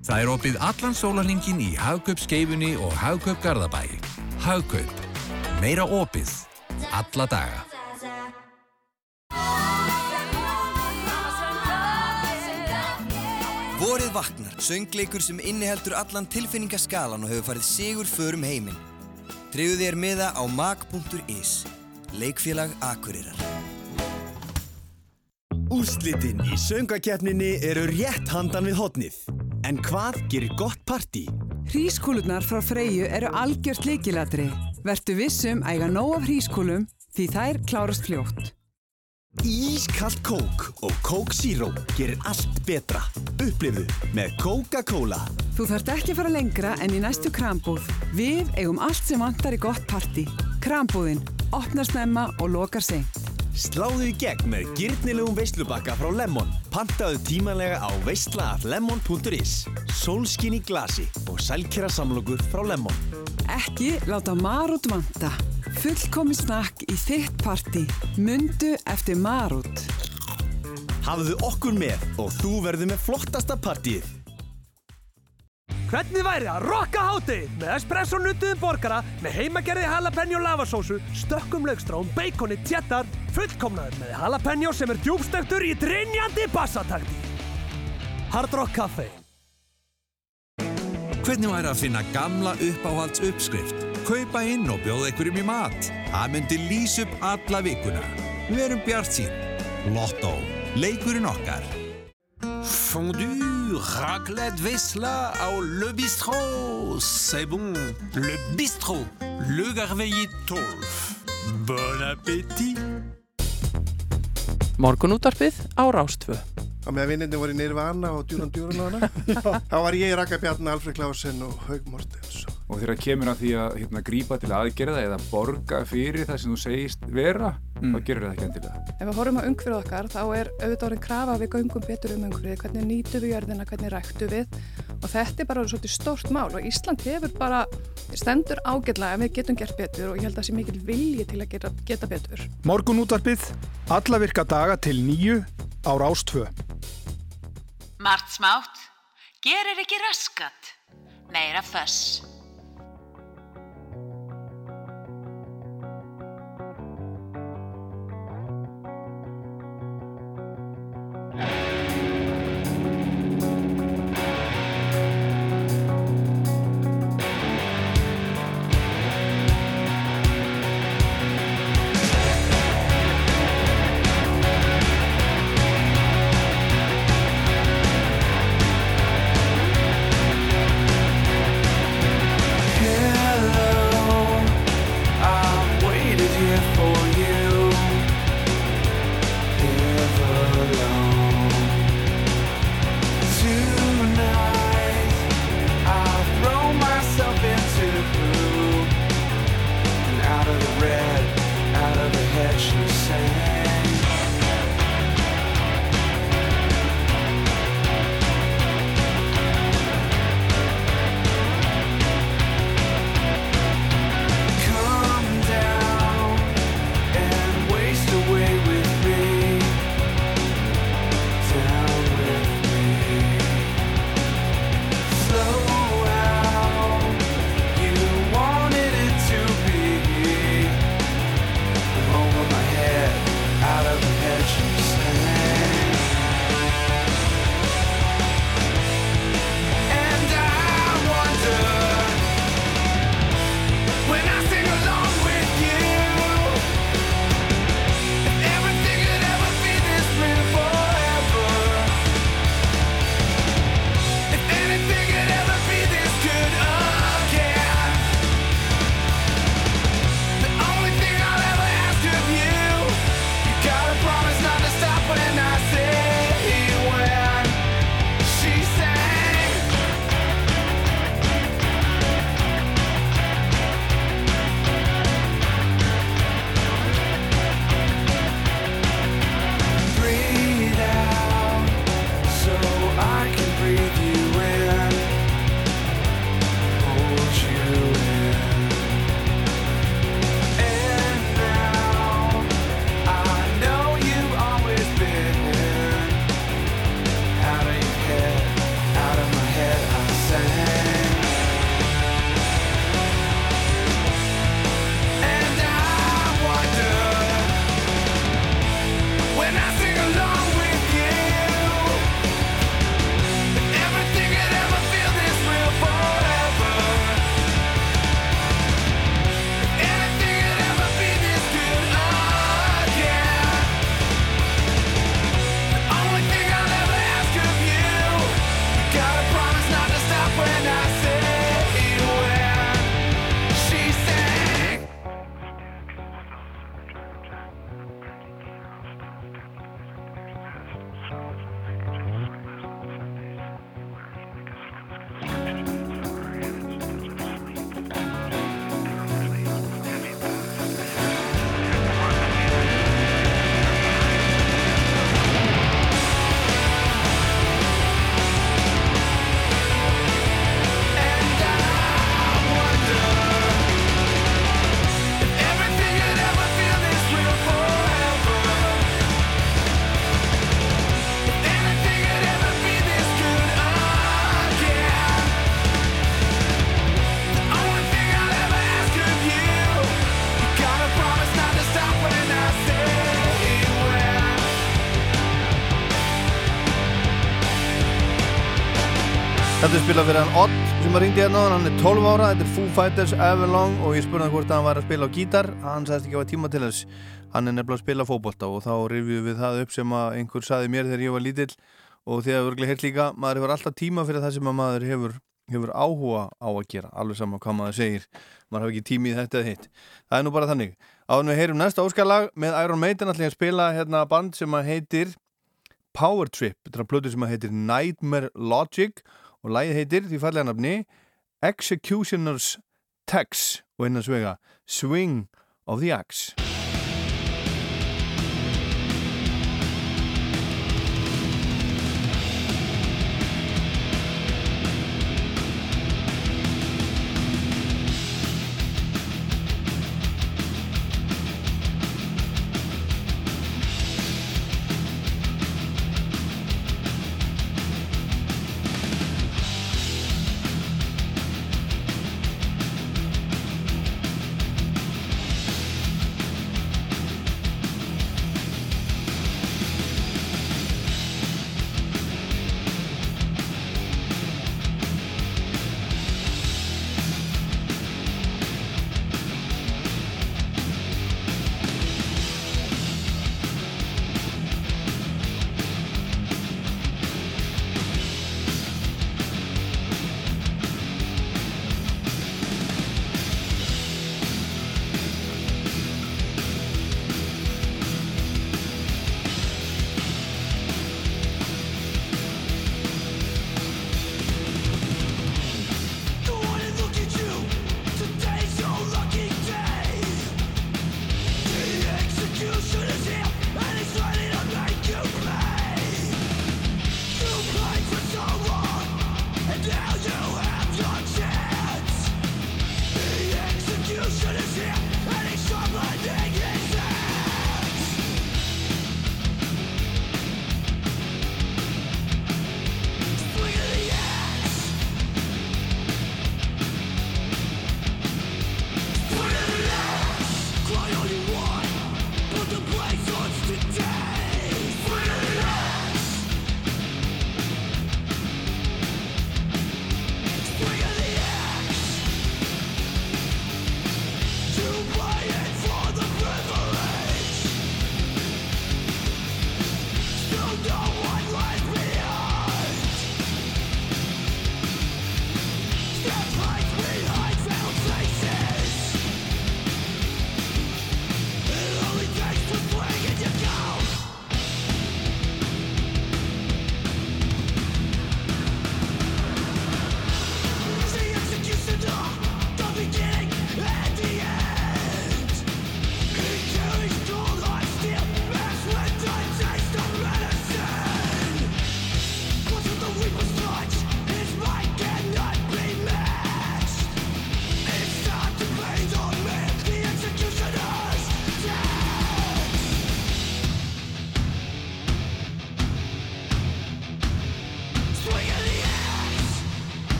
Það er opið allan sólarlingin í Hagkaup skeifunni og Hagkaup Garðabæ. Hagkaup. Meira opið. Alla daga. Vorið vaknar, söngleikur sem inniheldur allan tilfinningaskalan og hefur farið sigur förum heiminn. Treyðu þér miða á mag.is. Leikfélag Akureyrar. Úrslitin í söngakeppninni eru rétt handan við hotnið. En hvað gerir gott partí? Hrískúlurnar frá Freyju eru algjört líkilatri. Vertu vissum að eiga nóg af hrískúlum því þær klárast fljótt. Ískalt kók og kók zero gerir allt betra. Upplifu með Coca-Cola. Þú þarft ekki fara lengra en í næstu krambúð. Við eigum allt sem vantar í gott partí. Krambúðin. Opnar snemma og lokar seint. Sláðu í gegn með gyrnilegum veislubakka frá Lemon. Pantaðu tímanlega á veislaaflemon.is. Sólskin í glasi og sælkera samlokur frá Lemon. Ekki láta marút vanta. Fullkomi snakk í þitt partí. Mundu eftir marút. Hafðu okkur með og þú verður með flottasta partíið. Hvernig væri að rocka hátið með espresso nuttuðum borgara með heimagerði jalapeno lavasósu, stökkum laugstrám, beikoni, tjettar, fullkomnaður með jalapeno sem er djúbstöktur í drinjandi bassatakti. Hard Rock Café. Hvernig væri að finna gamla uppáhalds uppskrift? Kaupa inn og bjóða ykkur um í mat. Það myndi lýsa upp alla vikuna. Við erum bjart sín. Lotto. Leikurinn okkar. Fondue, raclette, vesla au Le Bistrot. C'est bon. Le Bistrot. Le Garveillé 12. Bon appétit. Morgunúttarpið á Rástfö. Á meðan vinnirni voru í Nirvana og Djúran Djúran og hana. Þá var ég Raka Bjarni, Alfred Klausen og Haug Mortens. Og þegar kemur að því að hérna, grípa til aðgerða eða borga fyrir það sem þú segist vera, Mm. þá gerur það ekki endilega. Ef við horfum á umhverfið okkar þá er auðvitað orðin krafa að við göngum betur um umhverfið, hvernig nýtum við jörðina, hvernig ræktu við og þetta er bara svolítið stórt mál og Ísland hefur bara stendur ágætlega ef við getum gert betur og ég held að það sé mikil vilji til að geta, geta betur. Morgun útvarpið, alla virka daga til nýju á Rástfö. Mart smátt, gerir ekki raskat. Meira föss. Spila fyrir hann Odd sem að ringdi hérna á hann, er 12 ára, þetta er Foo Fighters Everlong og ég spurði hann hvort hann var að spila á gítar, hann sagðist ekki að hafa tíma til þess, hann er nefnilega að spila fótbolta og þá rifjum við það upp sem að einhver saði mér þegar ég var lítill og þegar við örglega heilt líka, maður hefur alltaf tíma fyrir það sem að maður hefur, hefur áhuga á að gera, alveg saman hvað maður segir, maður hafa ekki tími í þetta eða hitt. Það er nú bara þannig. Áður við heyrum næsta óskarlag með Iron Maiden ég að spila hérna band sem að heitir Power Trip, þetta er að plötu sem að heitir Nightmare Logic og lagið heitir því fallega nafni Executioner's Tax og innan svega Swing of the Axe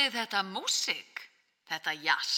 Kallið þetta músík, þetta jazz.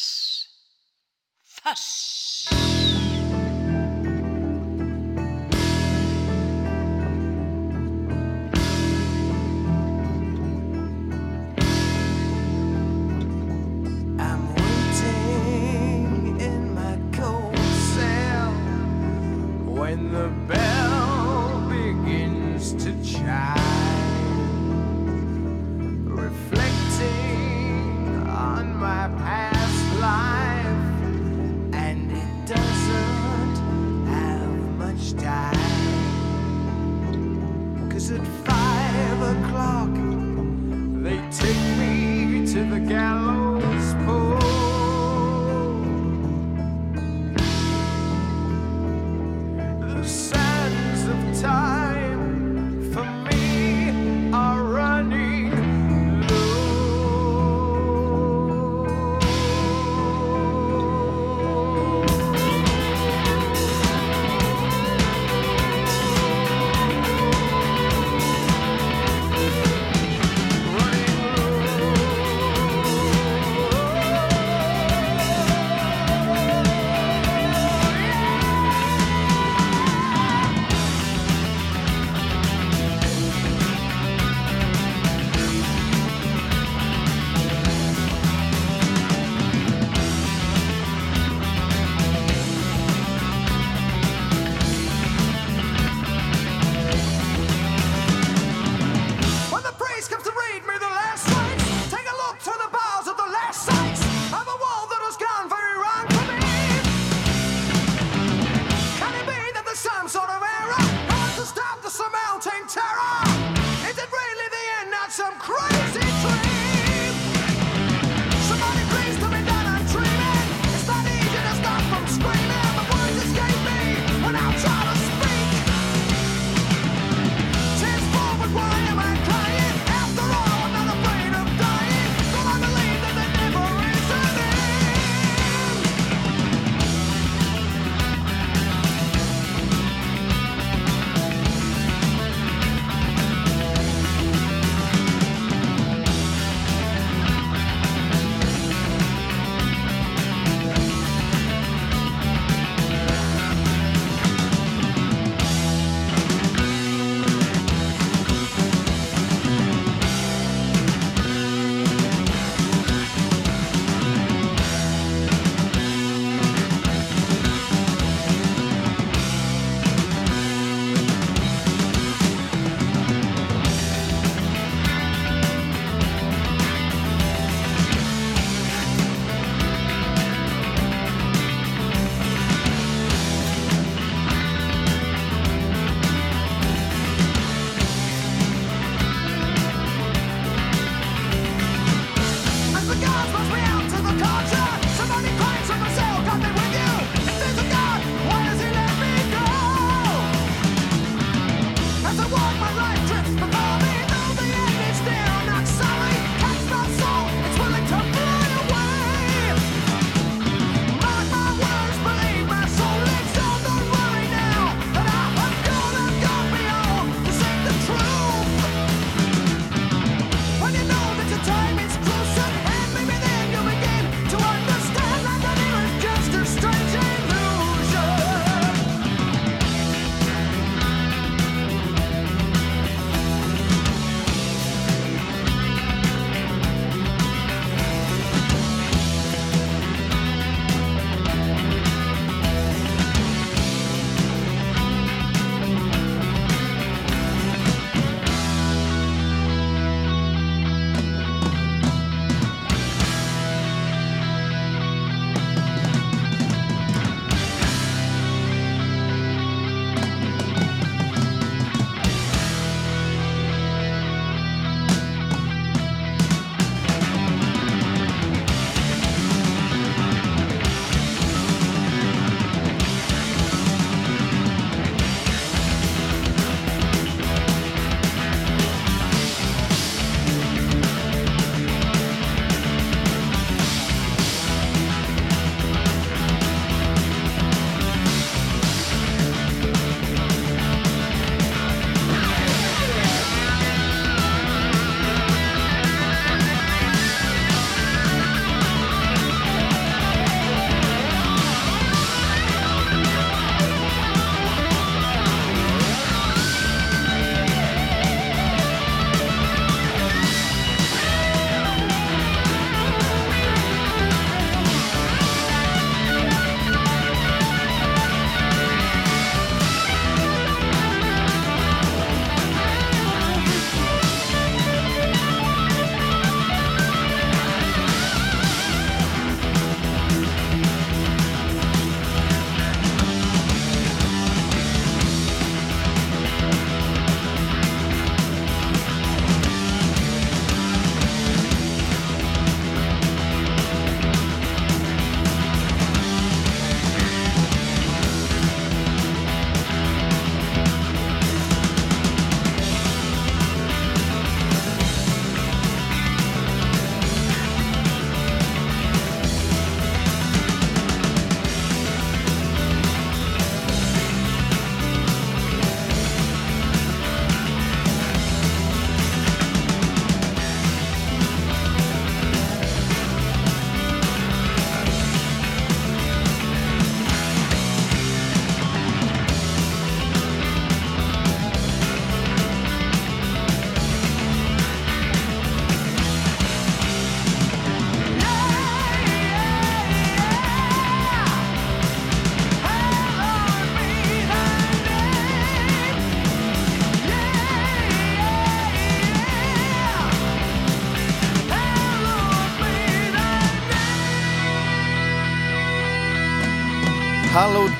I walk, my life drifts before me.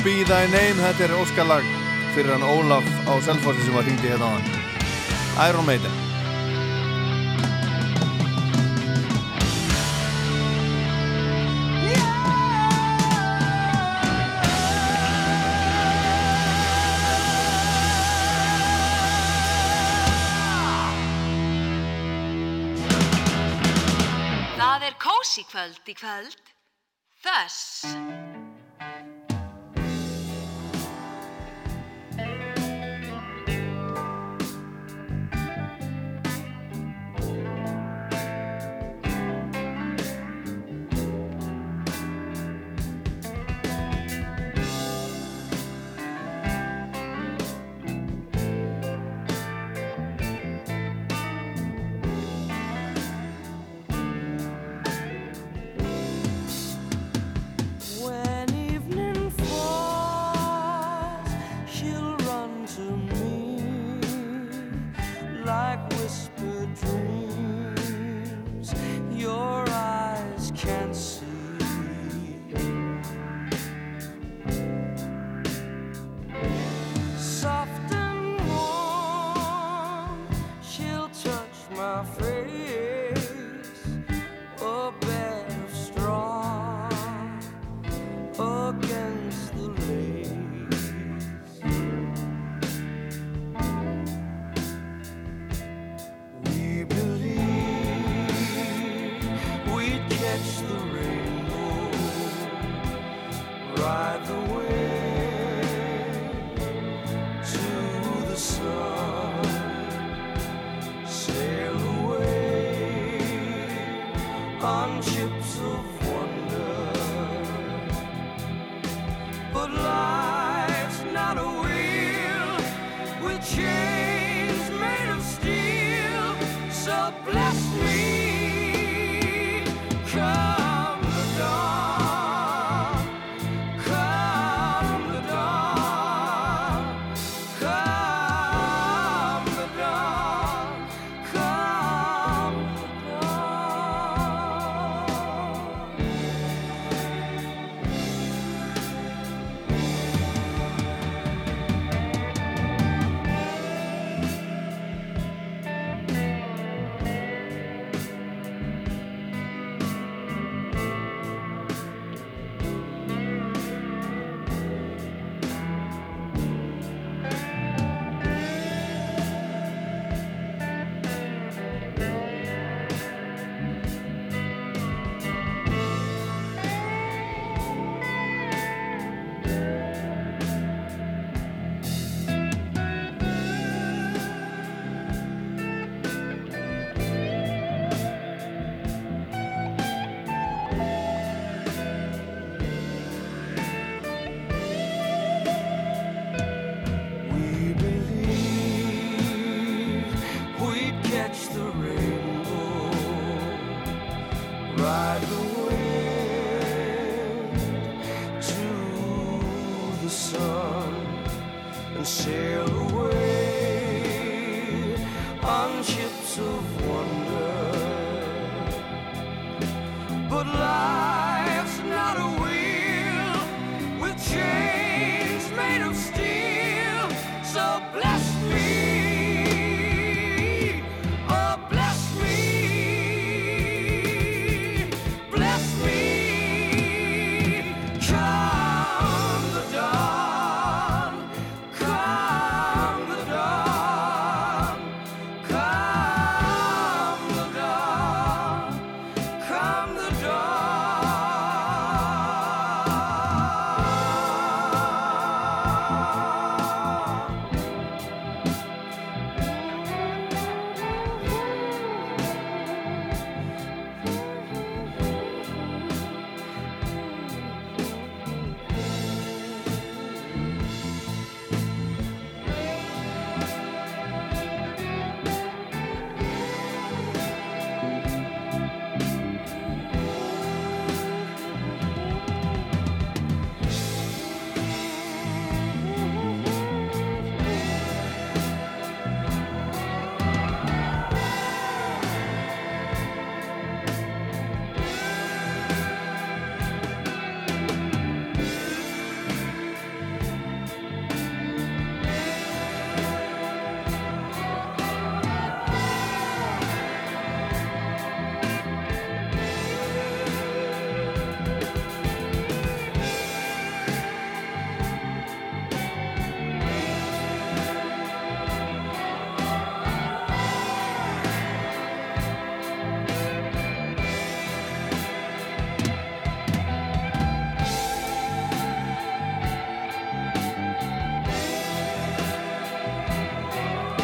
Be Thy Name, þetta er óskalag fyrir hann Ólaf á Selfossi sem var hringdi hérna á hann. Iron Maiden. Það er kósi kvöld í kvöld. my friend.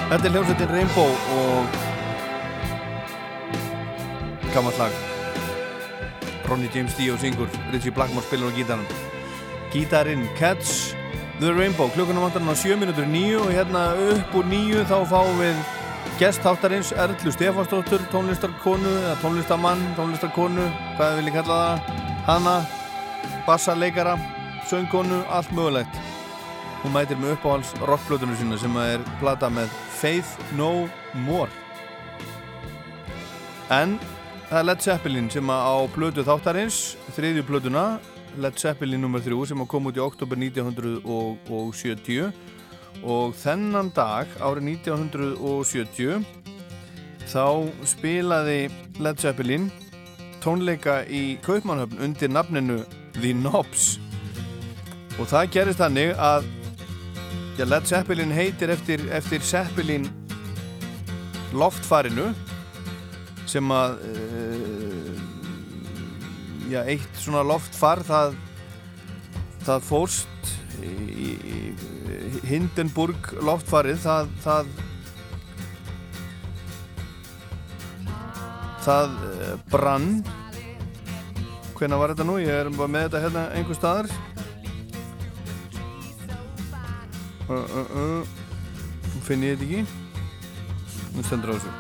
Þetta er hljómsveitin Rainbow og gammalt lag. Ronny James Dio syngur Richie Blackmore spilur á gítarinn Gítarinn Cats The Rainbow. Klukkunum vantar hann á 7 minútur 9 og hérna upp úr 9 þá fáum við gestháttarins Erlu Stefansdóttur tónlistarkonu eða tónlistarmann, tónlistarkonu hvað vil ég kalla það hana, bassarleikara söngkonu, allt mögulegt. Hún mætir með uppáhalds rockblötunum sína sem er plata með Faith No More en það er Led Zeppelin sem á blötu þáttarins þriðju blötuna Led Zeppelin nr. 3 sem kom út í oktober 1970 og þennan dag árið 1970 þá spilaði Led Zeppelin tónleika í Kaupmannhöfn undir nafninu The Knobs og það gerist þannig að já, Led Zeppelin heitir eftir, eftir Zeppelin loftfarinu sem að uh, já, eitt svona loftfar það, það fórst í, í, Hindenburg loftfarið það það, það uh, brann hvenna var þetta nú? Ég er bara með þetta hérna einhver staðar uh, uh, finn ég þetta ekki. Nú stendur á þessu.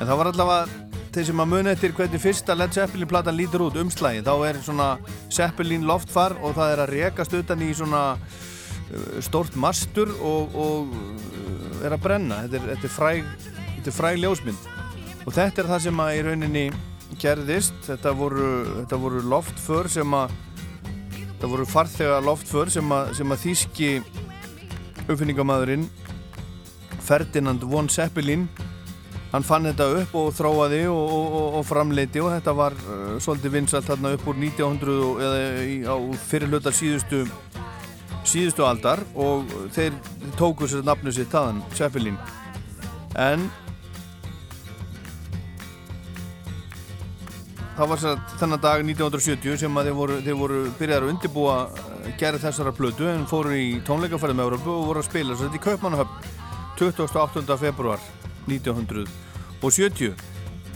En það var allavega þeir sem að muni eftir hvernig fyrsta Led Zeppelin platan lítur út umslægi þá er svona Zeppelin loftfar og það er að rekast utan í svona stórt mastur og, og er að brenna. Þetta er, þetta er fræg, þetta er fræg ljósmynd. Og þetta er það sem að í rauninni gerðist. Þetta voru, þetta voru loftför sem að þetta voru farþega loftför sem að, sem að þýski uppfinningamæðurinn Ferdinand von Zeppelin hann fann þetta upp og þróaði og, og, og framleiti og þetta var uh, svolítið vinsalt þarna upp úr 1900 og- eða á fyrirlutar síðustu síðustu aldar og þeir tóku sér nafnu sitt taðan, Zeppelin. En það var þennan dag 1970 sem að þeir voru, þeir voru byrjaður að undirbúa uh, gerð þessara plötu en fóru í tónleikaferð með Európu og voru að spila sér þetta í Kaupmannahöfn 28. februar 1970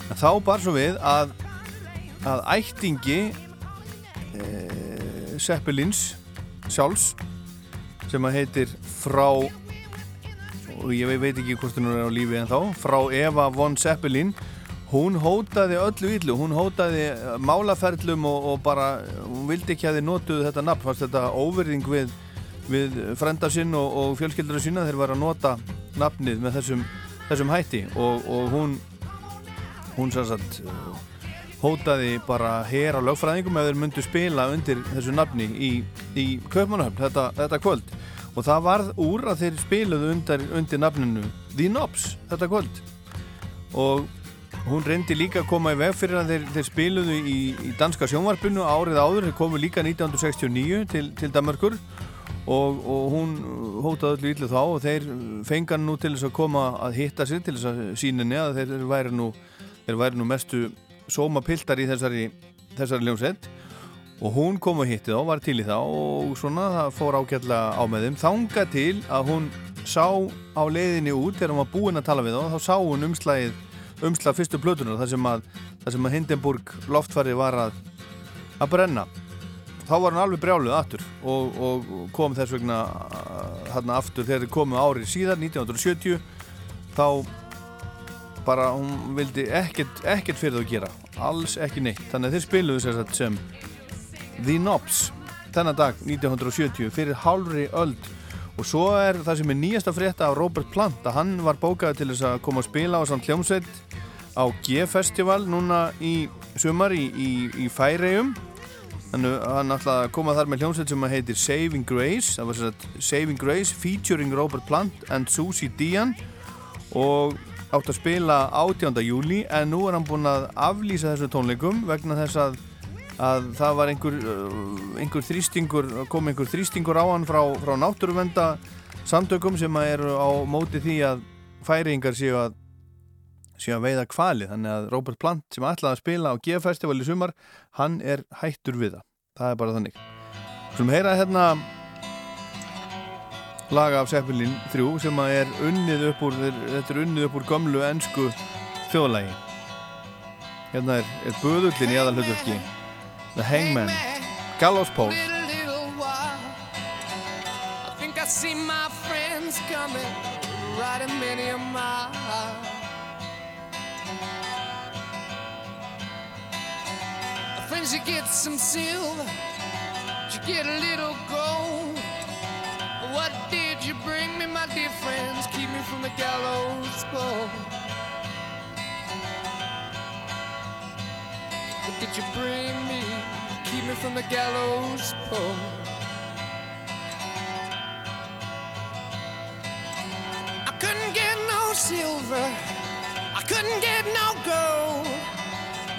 en þá bar svo við að að ættingi e, Seppelins sjálfs sem að heitir frá og ég veit ekki hvort hún er á lífi en þá frá Eva von Seppelin hún hótaði öllu illu hún hótaði málaferlum og, og bara, hún vildi ekki að þið notuðu þetta nafn, fannst þetta óverðing við, við frenda sinn og, og fjölskyldura sína þeir var að nota nafnið með þessum, þessum hætti. Og, og hún hún sann sagt hótaði bara hér á lögfræðingum ef þeir myndu spila undir þessu nafni í, í Kaupmannahöfn þetta, þetta kvöld. Og það varð úr að þeir spiluðu undir, undir nafninu The Knobs þetta kvöld. Og hún reyndi líka að koma í veg fyrir að þeir, þeir spiluðu í, í danska sjónvarpinu árið áður, þeir komu líka 1969 til, til Danmarkur og, og hún hótaði öllu yllu þá og þeir fengan nú til þess að koma að hitta sig til þess að síninni að þeir væri nú, þeir væri nú mestu sóma piltar í þessari, þessari ljónsett og hún kom og hitti þá, var til í þá og svona það fór ágætlega á með þeim. Þanga til að hún sá á leiðinni út þegar hún var búinn að tala við þá þá sá hún umslagið umslag fyrstu plötunar þar sem að, að Hindenburg loftfari var að, að brenna. Þá var hann alveg brjáluð aftur og, og kom þess vegna hann aftur. Þegar þið komu árið síðar 1970 þá bara hún vildi ekkert, ekkert fyrir það að gera. Alls ekki neitt, þannig að þeir spiluðu sér satt sem The Knobs. Þennan dag 1970 fyrir hálfri öld og svo er það sem er nýjasta frétta af Robert Plant að hann var bókað til þess að koma að spila á samt hljómsveit á G-festival núna í sumar í, í, í Færegjum þannig að hann ætlaði að koma þar með hljómsveit sem heitir Saving Grace það var sér að Saving Grace featuring Robert Plant and Susie Dian og átt að spila 18. júli en nú er hann búinn að aflýsa þessu tónleikum vegna þess að, að það var einhver, uh, einhver þrýstingur, kom einhver þrýstingur á hann frá, frá náttúruvenda samtökum sem að eru á móti því að færingar séu að, séu að veiða kvali þannig að Robert Plant sem ætlaði að spila á GF Festival í sumar, hann er hættur við það, það er bara þannig. Sem heyraði hérna laga af Seppelin 3 sem að er unnið upp úr þetta er unnið upp úr gamlu ennsku þjóðlægi hérna er, er Böðullin í aðalhauturki The Hangman, Carlos Paul. I think I see my friends coming, riding many a mile. Friends, you get some silver, you get a little gold. What did you bring me, my dear friends? Keep me from the gallows pole. that you bring me, keep me from the gallows pole. I couldn't get no silver, I couldn't get no gold.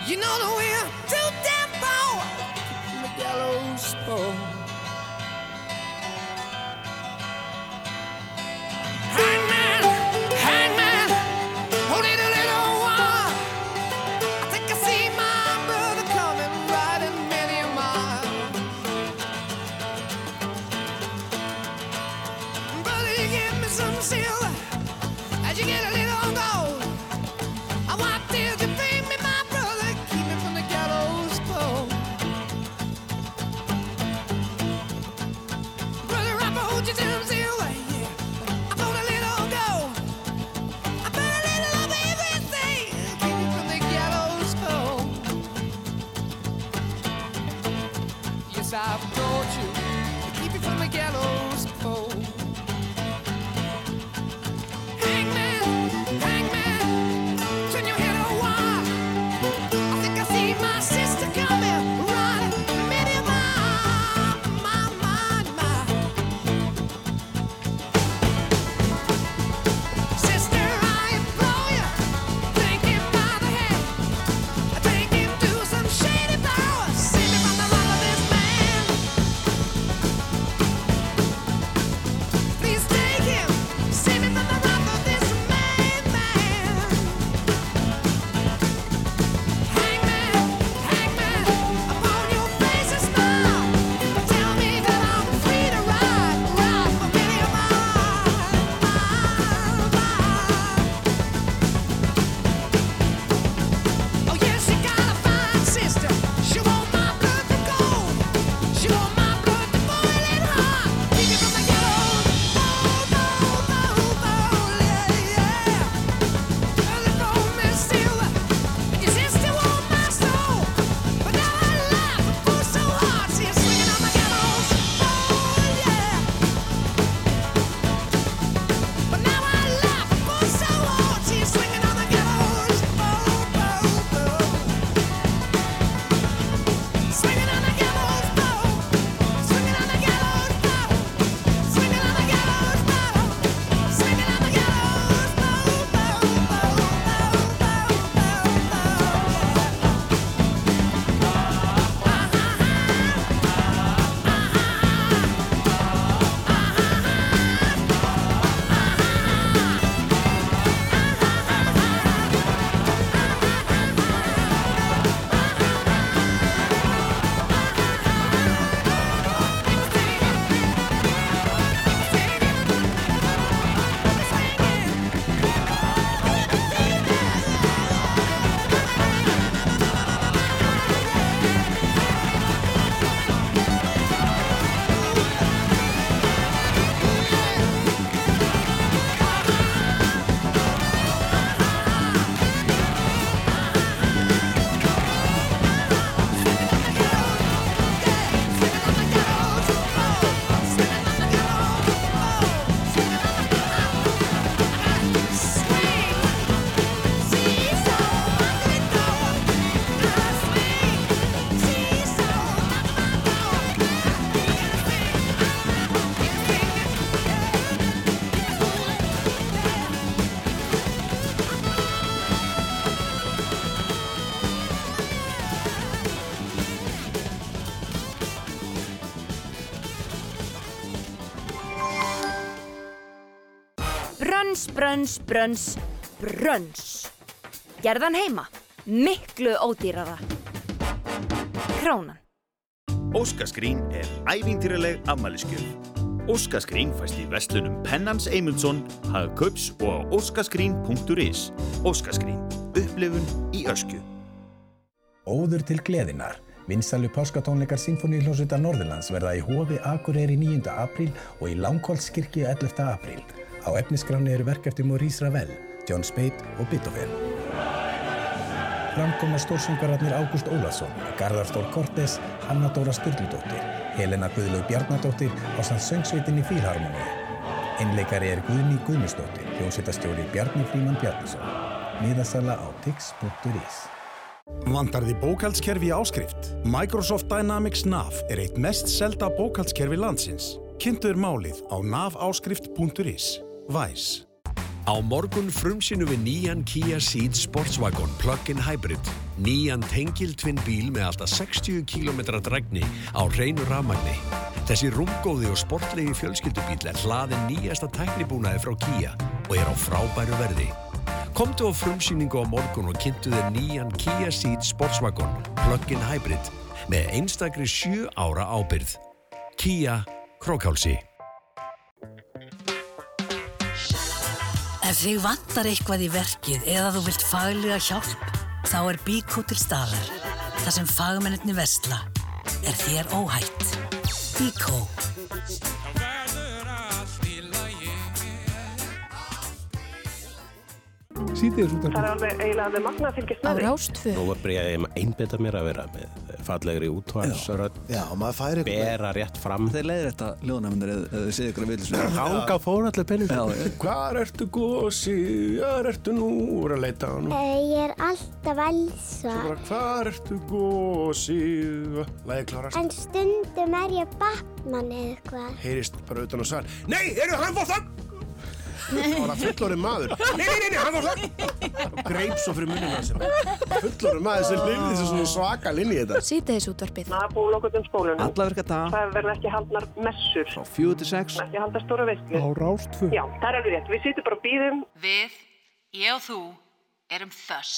You know that we're too damn poor from the gallows pole. brönns, brönns, brönns. Gerðan heima, miklu ódýrara. Krónan. Óskaskrín er ævintýraleg afmæliskjöf. Óskaskrín fæst í vestlunum Pennans Eymundsson, Hagköps og á óskaskrín.is. Óskaskrín. Upplifun í ösku. Óður til gleðinar. Vinsalu páskatónleikar Sinfoníhljósuta Norðurlands verða í Hófi Akureyri 9. apríl og í Langholtskirkju 11. apríl. Á efniskráni eru verk eftir Maurice Ravel, John Speight og Beethoven. Framkoma stórsöngararnir Ágúst Ólason, Garðar Stór Kortes, Hanna Dóra Sturldudóttir, Helena Guðlaug Bjarnadóttir á samt söngsveitinni Fílharmoníu. Einleikari er Guðný Guðnusdóttir, hljómsveitastjóri Bjarni Fríman Bjarnason. Miðasala á tix.is. Vandar því bókaldskerfi í áskrift? Microsoft Dynamics NAV er eitt mest selda bókaldskerfi landsins. Kynntuður málið á naváskrift.is. Væs. Á morgun frumsýnum við nýjan Kia Ceed Sportswagon Plug-in Hybrid. Nýjan tengiltvinn bíl með alltaf 60 km drægni á hreinu rafmagni. Þessi rúmgóði og sportlegi fjölskyldubíl er hlaðin nýjasta tæknibúnaði frá Kia og er á frábæru verði. Komdu á frumsýningu á morgun og kynntu þér nýjan Kia Ceed Sportswagon Plug-in Hybrid með einstakri 7 ára ábyrð. Kia Krókálsi. Ef þig vantar eitthvað í verkið eða þú vilt faglega hjálp, þá er Bíkó til staðar. Það sem fagmenninni versla er þér óhætt. Bíkó. Sýtiðis út Það er alveg eiginlega alveg magna að fylgjast með því. Rástfö. Nú var bara ég að einbeta mér að vera með fallegri útvarsrödd. Já, maður færi ykkur. Bera rétt fram. Þeir leiðir þetta ljóðnæmyndir eða þið séð ykkur að vilja Hanga fór allir penning. Hvar ertu gósi? Hvar ertu nú? Úr að leita á hann. Ég er alltaf elsa. Hvar ertu gósi? Læði klárast. En stundum er ég Batman eða það? Það var að fullorinn maður. Nei, nei, nei, nei, hann það. Og greip svo fyrir munnina sem fullorinn maður sem lifði þessu svona svaka linni í þetta. Sýtiðis útvarpið. Það er búið okkur um skólunum. Alla virka dag. Það verður ekki haldnar messur. Frá 4 til 6. Ekki halda stóra veistlu. Á Rástfö. Já, það er alveg rétt. Við sittum bara og býðum. Við, ég og þú, erum þöss.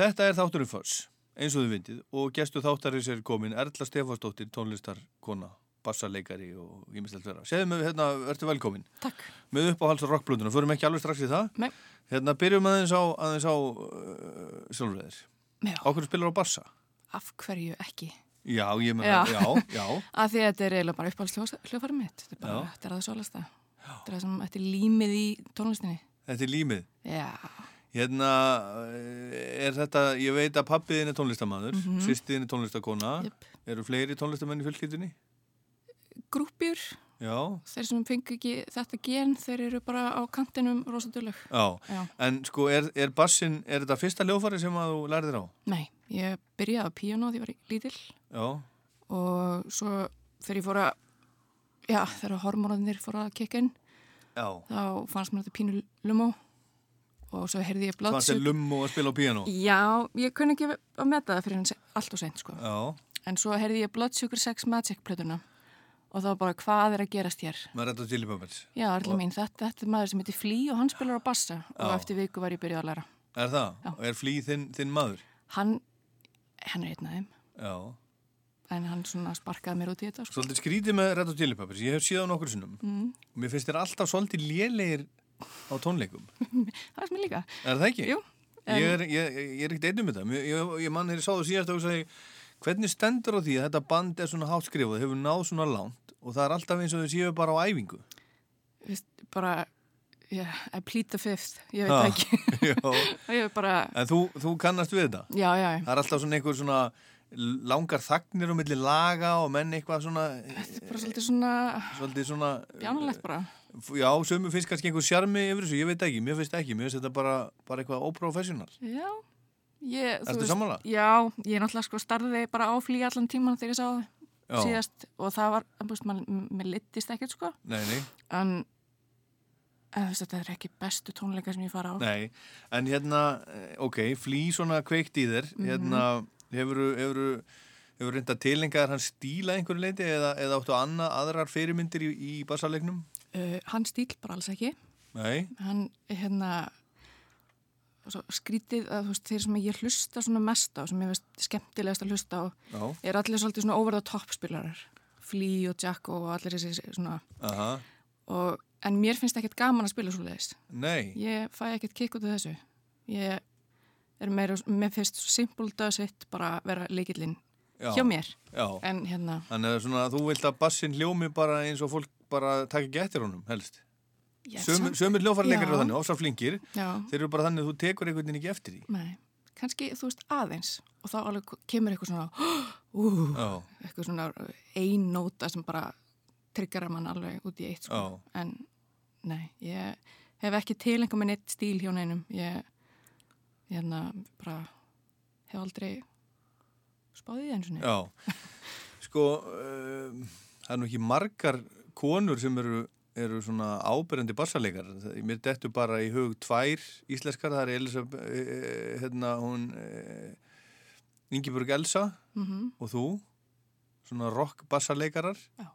Þetta er þátturinn Föss, eins og þið vindið og gestu þáttarins er komin Erla Stefánsdóttir, tónlistarkona, bassarleikari og ég allt vera. Segðu mig, hérna, ertu velkomin. Takk. Með uppáhalds og rockblönduna, förum ekki alveg strax í það. Nei. Hérna, byrjum aðeins á, aðeins á uh, sjálfræðir. Já. Ákveður spilar á bassa? Af hverju ekki? Já, ég meina, já, já. já. Af því að þetta er eiginlega bara uppáhaldsljófarið mitt. Þetta er bara, Já. þetta er að það svolasta. Þetta er það sem þetta er límið í tónlistinni. Þetta er límið. Já. Hérna, eh, er þetta, ég veit að pappiðin er tónlistamæður, mm. -hmm. sýstiðin er tónlistakona. Yep. Eru fleiri tónlistamenn í fjölskyldunni? Grúpjur, Já. þeir sem fengi ekki þetta gen, þeir eru bara á kantinum. Já. En sko, er, er bassin, er þetta fyrsta ljófari sem að þú lærðir á? Nei, ég byrjaði á píano því ég var lítill Já. og svo þegar ég fór að, já, þegar hormónarnir fór að kikka inn, Já. þá fannst mér þetta pínu lumó og svo heyrði ég Fannst þér blóðsug. lummu að spila á píano? Já, ég kunni ekki að meta það fyrir hans allt og seint, sko. Já. En svo heyrði ég Blood Sugar Sex Magic plötuna og þá bara hvað er að gerast hér? Með þetta til í pömmels. Já, allir mín, þetta, þetta er maður sem heitir Flea og hann spilar á bassa og Já. eftir viku var ég byrjað að læra. Er það? Og er flý þinn, þinn maður? Hann, hann er einn af þeim, Já. en hann svona sparkaði mér út í þetta, sko. Svolítið skrítið með Red Hot Chili Peppers. Ég hef síðan nokkur sinnum. Mm. Og mér finnst þér alltaf svolítið lélegir á tónleikum. það er mér líka. Er það ekki? Jú. en- Ég er, ég, ég er ekkert einnum með það. Ég, ég, ég mann þegar ég sá það síðast og segi, hvernig stendur á því að þetta band er svona hátt skrifað, hefur náð svona langt og það er alltaf eins og þau séu bara á æfingu. Vist, bara, yeah, I plead the fifth, ég veit það ekki. ég er bara, En þú, þú kannast við þetta? Já, já. Það er alltaf svona einhver svona langar þagnir á milli laga og menn eitthvað svona, þetta er bara svolítið svona, svolítið svona bjánulegt bara. Já, sömu finnst kannski einhver sjarmi yfir þessu, ég veit ekki, mér finnst ekki, mér finnst þetta bara, bara eitthvað óprofessional. Já, ég, þú veist- sammála? Já, ég náttúrulega sko starði bara á flý allan tíman þegar ég sá það Já. síðast og það var, þú maður mér littist ekkert sko, Nei, nei, en þú þetta er ekki bestu tónleika sem ég fara á. nei, en hérna, eh, ok, flý svona kveikt í þér, Mhm. hérna, hefur hefur hefur reynda tilengar hann stíla einhverju leiti eða, eða áttu annað, aðrar fyrirmyndir í, í bassalegnum? Uh, hann stíl bara alls ekki. Nei, Hann, hérna, skrítið að veist, þeir sem ég hlusta mest á, sem ég veist skemmtilegast að hlusta á, Já. er allir svolítið svona over the top spilarar. Flea og Jack og allir þessi svona og, en mér finnst ekkert gaman að spila svo leiðis Nei. ég fæ ekkert kikk út af þessu ég er meira, mér finnst it bara vera leikillinn Já. hjá mér Já. en hérna, Þannig að svona, þú vilt að bassin hljómi bara eins og fólk bara taka ekki eftir honum, helst. Sömur, sömur hljófarleikar eru þannig, ofsar flinkir. Já. Þeir eru bara þannig að þú tekur einhvern veginn ekki eftir því. nei, kannski þú veist aðeins og þá alveg kemur eitthvað svona Já. eitthvað svona ein nóta sem bara tryggjara mann alveg út í eitt sko. En nei, ég hef ekki tilengað með neitt stíl hjá neinum ég hérna bara hef aldrei spáðið eins og Já. Sko, um, það er nú ekki margar konur sem eru, eru svona ábyrjandi bassaleikar. Það- Mér dettur bara í hug tvær íslenskar, það er Elisabeth, eh, hérna, hún, eh, Ingeborg Elsa Mhm. og þú, svona rock bassaleikarar. Já.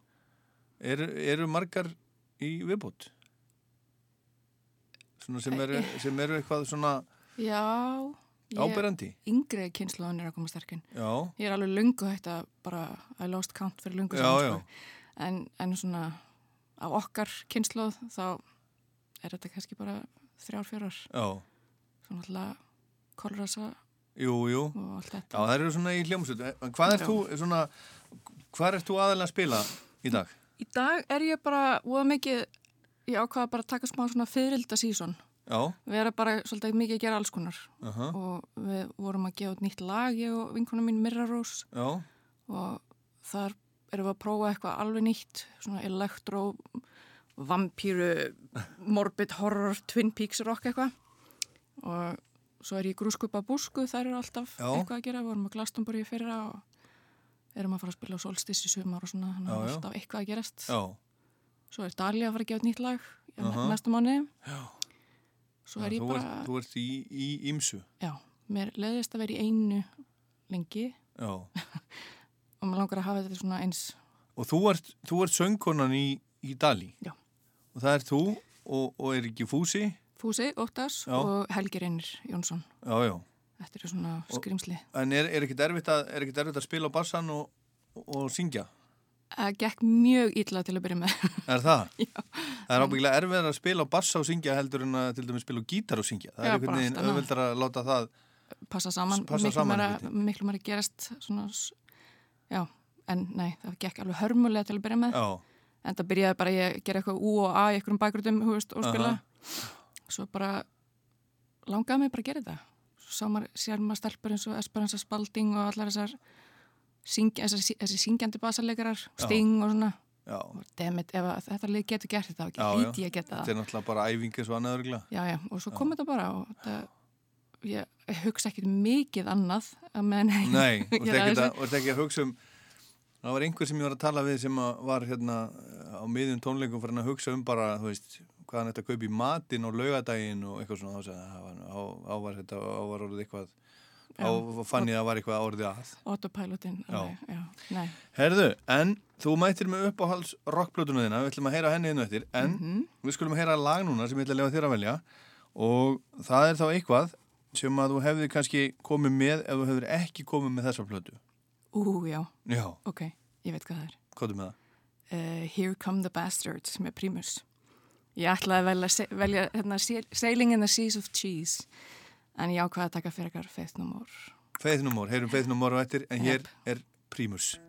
Eru, eru margar í viðbútt? Svona sem eru, sem eru eitthvað svona Já, ábyrjandi? Yngri kynnslóðin er að koma sterkinn. Ég er alveg lungu hægt að bara, I lost count fyrir lungu Já, já. sko. En, en svona á okkar kynnslóð þá er þetta kannski bara þrjár, fjórar. Svona alltaf kolrasa Jú, jú. og allt þetta. Já, það eru svona í hljómsveit. En Hvað er þú, svona, hvað er þú aðalega að spila í dag? Í dag er ég bara, óða mikið, ég ákvaða bara að taka smá svona fyririlda sísón. Já. Við erum bara svolítið mikið að gera alls konar. Aha. Og við vorum að gefa út nýtt lag, ég og vinkonum mín Mirra Rós. Já. og þar erum við að prófa eitthvað alveg nýtt svona elektró vampíru morbid horror Twin Peaks rock eitthvað og svo er ég grúskupa búsku þar er alltaf Já. eitthvað að gera við vorum að Glastonbury fyrra og erum að fara að spila á Solstice í sumar og svona þannig að já. alltaf eitthvað að gerast Já. svo er Dali að fara að gefa nýtt lag í Aha. næsta mánu Já. svo er ég þú bara Ert, þú ert í, í ímsu. já, mér leiðist að vera í einu lengi Já. og maður langar að hafa þetta svona eins Og þú ert, þú ert söngkonan í, í Dali. Já. Og það er þú og, og er ekki Fúsi. Fúsi, Óttas Já. og Helgi Reynir Jónsson Já, já. Þetta er svona Og- skrimsli. En er, er ekkit erfitt að, að spila á bassan og, og, og syngja? Það gekk mjög illa til að byrja með. Er það? Já. Það er ábyggilega erfitt að spila á bassa og syngja heldur en að til dæmis spila á gítar og syngja. Það Já, er einhvern veginn auðveldar að láta það Passa saman, passa miklu, saman meira, miklu meira gerast svona, já, en nei, það gekk alveg hörmulega til að byrja með. Já. En það byrjaði bara að gera eitthvað U og A í einhverjum bakgröndum, hú veist, og spila. Svo bara langaði mig bara að gera þetta. Svo sá maður, sér maður stelpur eins og Esperanza Spalding og allar þessar syng, þessi, þessi syngjandi basalegarar. Sting og svona. Já. Demit, ef þetta lið getur gert þetta, þá hlýti ég að geta það. Þetta er náttúrulega bara æfing eins og annað örgla. Já, já, og svo kom þetta bara og þetta, ég, hugsa ekkert mikið annað að meðan Nei, og að þetta ekki að hugsa um það var einhver sem ég var að tala við sem að var hérna á miðjum tónleikum fyrir að hugsa um bara, þú veist, hvað hann ætti að kaupa í matinn og laugadaginn og eitthvað svona þá sagði hann, "Það var- þetta, á var orðið eitthvað á Já. fann ég að það var eitthvað orðið að Autopilotin, Já. já, nei. Herðu, en þú mættir með uppáhalds rockplötuna þína, við ætlum að heyra henni inn eftir en Mhm. við skulum heyra lag núna sem ég ætla að lefa þér að velja og það er þá eitthvað sem að þú hefði kannski komið með ef þú hefur ekki komið með þessa plötu Ú, já, Já, ok, ég veit hvað það er. hvað er með það? Uh, Here Come the Bastards með Primus. Ég ætlaði að velja, hérna, Sail- Sailing in the Seas of Cheese, en ég ákvaði að taka fyrir. Faith No More, heyrum More á eftir en hér Jep. er Primus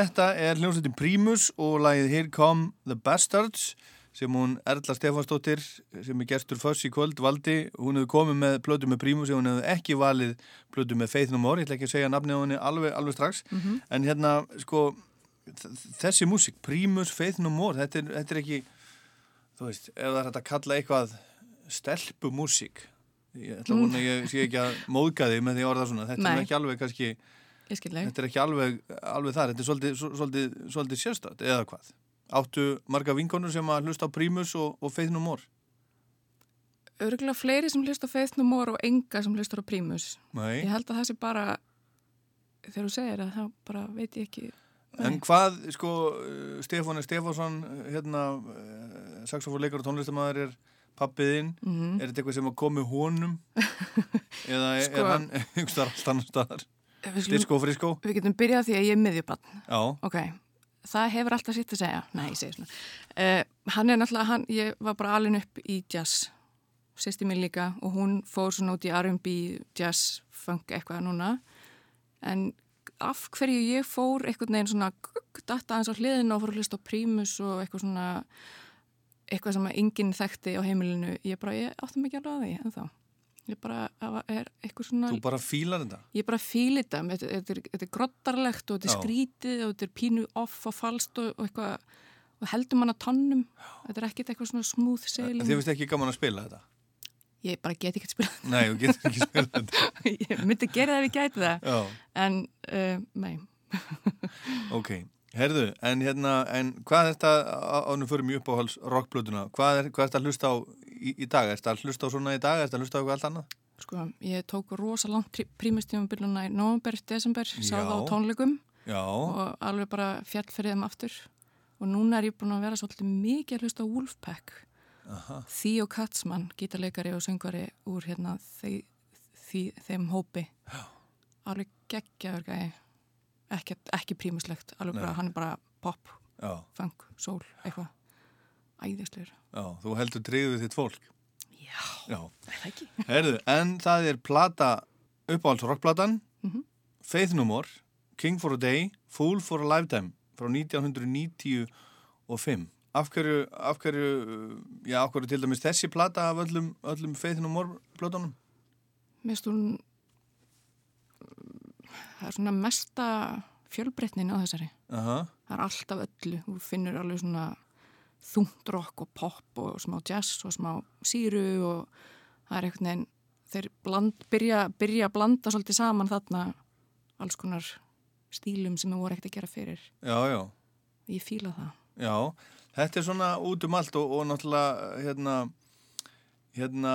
Þetta er hljómsveitin Primus og lagið Here Come the Bastards sem hún Erla Stefansdóttir sem er gestur föss í kvöld valdi hún hefur komið með plötu með Primus og hún hefur ekki valið plötu með Faith No More ég ætla ekki að segja nafnið á henni alveg, alveg strax Mhm. en hérna sko þessi músík, Primus, Faith No More þetta er, þetta er ekki þú veist, ef það er hægt að kalla eitthvað stelpu músík ég ætla að vona að ég sé ekki að móðga þig með því orða svona, þetta Nei. er ekki alveg kannski. Þetta er ekki alveg, alveg þar, þetta er svolítið, svo- svolítið, svolítið sérstætt, eða hvað? Áttu marga vinkonur sem að hlusta á Primus og, og Faith No More? Örgulega fleiri sem hlustar á Faith No More og enga sem hlustar á Primus. Nei. Ég held að það sé bara, þegar þú segir það, þá bara veit ég ekki. En hvað, sko, Stefán Stefánsson, hérna, uh, saxofónleikar og tónlistamæður er pappiðinn, Mhm. er þetta eitthvað sem að komi honum? eða Sko- er hann einhvers staðar allt annar staðar? Disko og friskó? Við getum byrjað því að ég er miðjubann. Já. Ok, það hefur alltaf sitt að segja. Nei, ég segi svona. Uh, hann er náttúrulega, hann, ég var bara alin upp í jazz, sýsti mér líka og hún fór svona út í R&B, jazz, funk eitthvað núna. En af hverju ég fór einhvern veginn svona datta aðeins á hliðinu og fór að hlusta á prímus og eitthvað svona, eitthvað sem að enginn þekkti á heimilinu. Ég bara, ég átti ekki alveg að því en þá. Ég bara, er eitthvað svona... Þú bara fílar þetta? Ég bara fíl þetta, þetta, þetta, er- þetta er grottarlegt og þetta er Já. skrítið og þetta er pínu off og falskt og, og eitthvað og heldur mann að tonnum þetta er ekkert eitthvað svona smooth sailing Þið finnst ekki gaman að spila þetta? Ég bara get ekki að spila Nei, þú getur ekki spila þetta. Ég myndi gera það ef ég gæti það Já. en uh, nei Ok, herðu, en hérna, en hvað er þetta, ánum fyrir mjög uppáhalds rockblötuna, hvað er, hvað er þetta að hlusta á í, í dag? Er þetta að hlusta á svona í dag, er þetta að hlusta á eitthvað allt annað? Sko, ég tók rosa langt prímustjónbilluna í november, desember, sá Já. það á tónleikum Já. og alveg bara fjall fyrir þeim aftur og núna er ég búin að vera svolítið mikið að hlusta á Wolfpack Aha. Theo Katzmann, gítarleikari og söngvari úr hérna þe þe þeim hópi Já. alveg geggjaður gæði ekki, ekki prímuslegt, alveg Nei. bara hann er bara pop, Já. funk, soul eitthvað, æðislegur Já, þú heldur tryggðu við þitt fólk. Já. Já. Það ekki. Herðu, en það er plata, uppáhalds rockplatan, Mhm. Faith No More, King for a Day, Fool for a Lifetime, frá 1995. Af hverju, af hverju, já, af hverju til dæmis þessi plata af öllum, öllum Faith No More plötunum? Mér finnst hún það er svona mesta fjölbreytnin á þessari Aha. það er alltaf öllu, þú finnur alveg svona þungt rock og pop og smá jazz og smá síru og það er einhvern veginn þeir bland, byrja, byrja að blanda svolítið saman þarna alls konar stílum sem þú voru ekkert að gera fyrir. Já, já. ég fíla það. Já, þetta er svona út um allt og, og náttúrulega hérna, hérna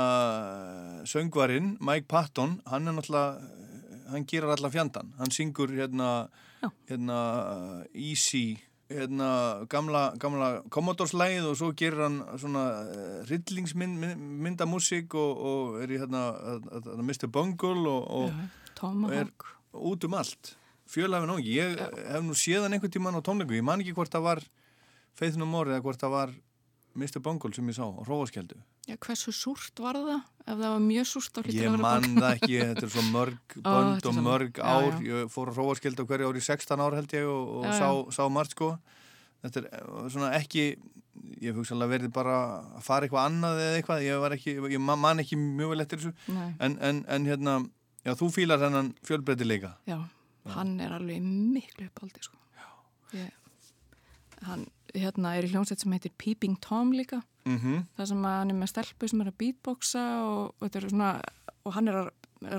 söngvarinn Mike Patton, hann er náttúrulega hann gerir alla fjandan, hann syngur hérna, hérna Easy hérna gamla, gamla Commodore-slægið og svo gerir hann svona rillingsmyndamúsík og, og er í hérna að- að Mr. Bungle og, og, Já, og er út um allt fjölhafin ángi, ég hef nú séð hann einhvern tímann á tónleiku, ég man ekki hvort það var Faith No More eða hvort það var Mr. Bungle sem ég sá á Rófaskjöldu Já, hversu súrt var það? Ef það var mjög súrt ég að vera man bók. það ekki, þetta er svo mörg Ó, bönd er og mörg. já, ár, já. ég fór á Rófaskjöldu á hverju ári í 16 ár held ég og, og sá, sá margt sko. Þetta er eh, svona ekki ég hugsa alveg verið bara að fara eitthvað annað eða eitthvað, ég var ekki ég ma- man ekki mjög vel eftir þessu. En, en, en hérna, já þú fílar þennan fjölbreytileika. Já, hann er alveg miklu uppáldi sko. ég, hann hérna er í hljómsveit sem heitir Peeping Tom líka Mhm. það sem að hann er með stelpu sem er að beatboxa og, og, er svona, og hann er að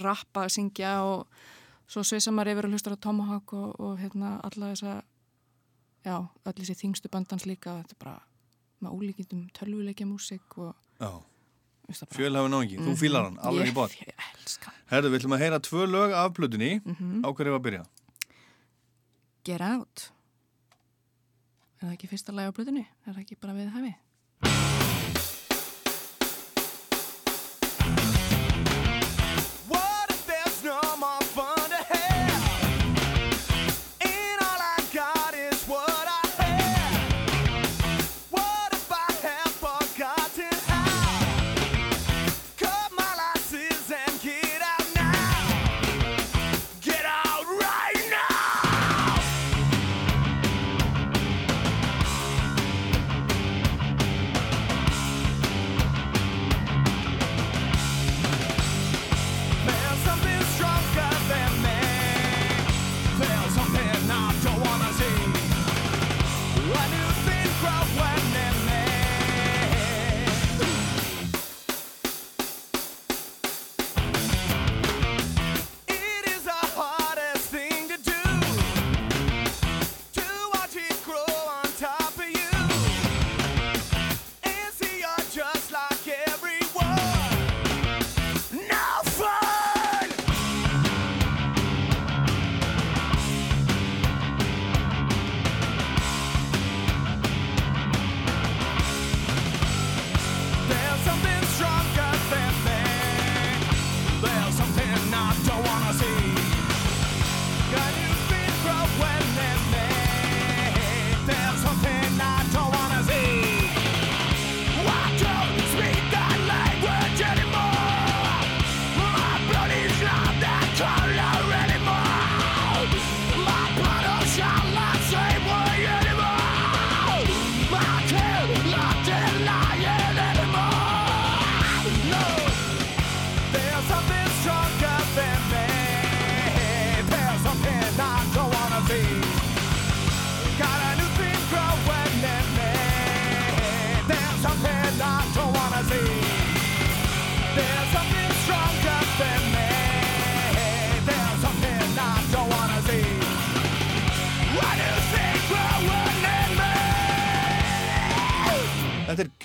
rappa, syngja og svo svisa maður yfir að hlustar á Tomahawk og, og hérna alla þessa já, öll þessi þingstu bandans líka þetta er bara með ólíkindum tölvuleikja músík og veist það bara- fjölhafin ángi, þú Mhm. fílar hann, alveg í bótt ég elska hann. Herðu, við ætlum að heyra tvö lög af plötunni Mhm. á hverju var að byrja Get Out Er það ekki fyrsta lag á blöðunni? Er það ekki bara við hæfi?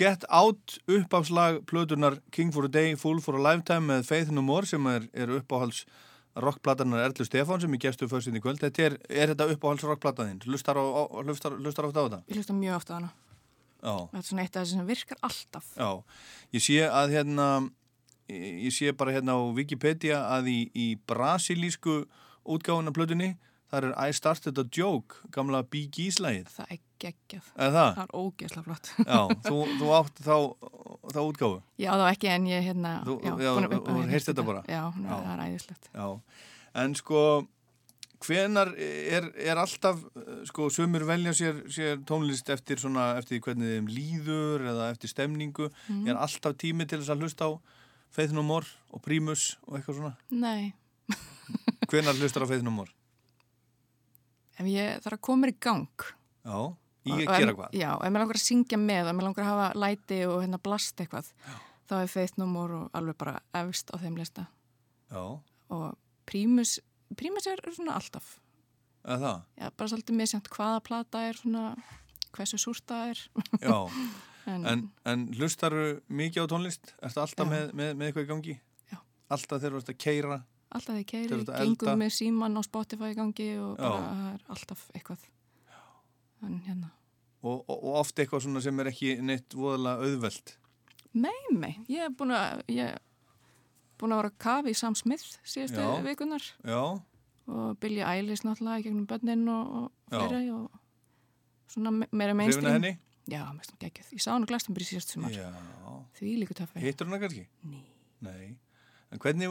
Get Out uppáfslag plötunar King for a Day, Fool for a Lifetime með Faith No More sem er, er uppáhalds rockplatanar Erlu Stefán sem ég gefstu fyrst inn í kvöld. Þetta er, er þetta uppáhalds rockplataðinn? Á, hlustar, hlustar ofta á þetta? Ég hlusta mjög ofta á hana. Já. Þetta er svona eitt af þessu sem virkar alltaf. Já, ég sé að hérna ég sé bara hérna á Wikipedia að í, í brasilísku útgáfuna plötunni þar er I Started a Joke, gamla Bee Gees lagið. Það er geggjað. Er það? Það er ógeðslega flott. Já, þú, þú átt þá, þá útgáfu. Já, þá ekki en ég hérna... Þú, já, já, búin að- þú búin að heyrst þetta bara? Já, hún er- það er æðislegt. Já, en sko hvenar er, er alltaf sko sumur velja sér, sér tónlist eftir svona, eftir hvernig þeim líður eða eftir stemningu, Mhm. er alltaf tími til þess að hlusta á Faith No More og Primus og eitthvað svona Nei, hvenar hlustar á More? Ef ég þarf að koma mér í gang. Já, í Og- að og gera hvað? Já, ef mér langar að syngja með, ef mér langar að hafa læti og hérna blast eitthvað, þá er More og alveg bara efst á þeim lista. Já, Og Primus, Primus er svona alltaf. eða það? Já, bara svolítið misjönd hvaða plata er svona, hversu súrt það er. Já, En- en, en hlustaru mikið á tónlist? Ertu alltaf Já. með, með, með eitthvað í gangi? Já. Alltaf þegar þú ert að keira? Alltaf því keiri, að gengum með síman á Spotify í gangi og bara það er alltaf eitthvað. En hérna, Og, og, og oft eitthvað svona sem er ekki neitt voðalega auðvelt? nei, nei, ég er búin að, ég er búin að vera að kafa í Sam Smith síðustu vikunar Já, og Billie Eilish náttúrulega í gegnum börnin og, og fleiri og svona me- meira Hrifin af mainstream. henni? Já, mest um geggjað. Ég sá hann á Glastonbury síðustu sumar. Já. Því líka töffi. Hittur hana kannski? Nei. Nei. En hvernig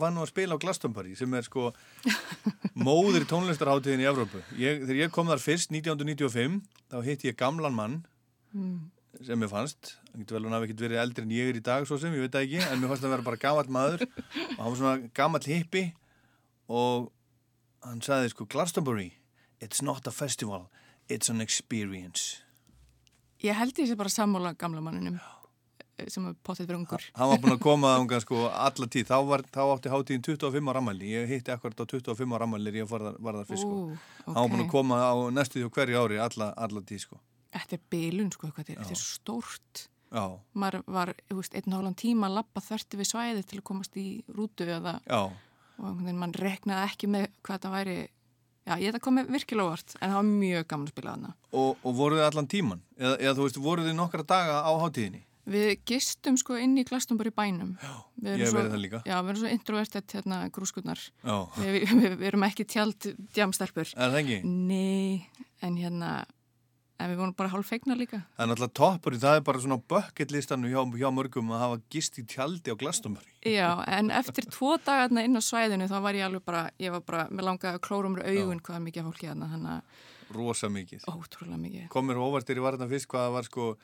var nú að spila á Glastonbury sem er sko móðir tónlistarháttíðin í Evrópu? Ég, þegar ég kom þar fyrst 1995 þá hitti ég gamlan mann Mm. sem mér fannst, hann getur vel hann hafi ekkert verið eldri en ég er í dag svo sem, ég veit það ekki en mér fannst hann vera bara gamall maður. Og hann var svona gamall hippi og hann sagði sko Glastonbury, it's not a festival it's an experience. Ég held ég sé bara sammála gamla manninum. Eh, sem er potið fyrir ungur. hann var búinn að koma þangað sko alla tíð, þá, var, þá átti hátíðin 25 ára ammæli, ég hitti akkurat á 25 ára ammæli ég var þar, var fyrst sko. Ú, hann var búinn ok. að koma á næstu því hverju ári alla, alla tíð sko. Þetta er bilun, sko, hvað þetta er, er stórt. já, Maður var, einn og hálfan tíma að lappa þörti við svæði til að komast í rútu eða, já, og mann reknaði ekki með hvað þetta væri, já, ég þetta komið virkilega óvart, en það var mjög gaman að spila þarna. og, og voruð þið allan tíman eða, eða þú veist, voruð þið nokkra daga á hátíðinni Við gistum sko inn í Glastonbury bænum. Já, ég hef verið það líka. Já, við erum svo introvertet hérna grúskurnar. Já. Við, við, við, við erum ekki tjald djamstelpur. Er það ekki? Nei, en hérna, en við vorum bara hálf feigna líka. það er náttúrulega toppur það er bara svona bucket listanum hjá, hjá mörgum að hafa gist í tjaldi á Glastonbury Já, en eftir tvo dagarna inn á svæðinu þá var ég alveg bara, ég var bara, að klóra um augun hvað er mikið fólki þarna, þannig að rosa mikið ótrúlega mikið. komir óvartir í varðan fyrst hvað var sko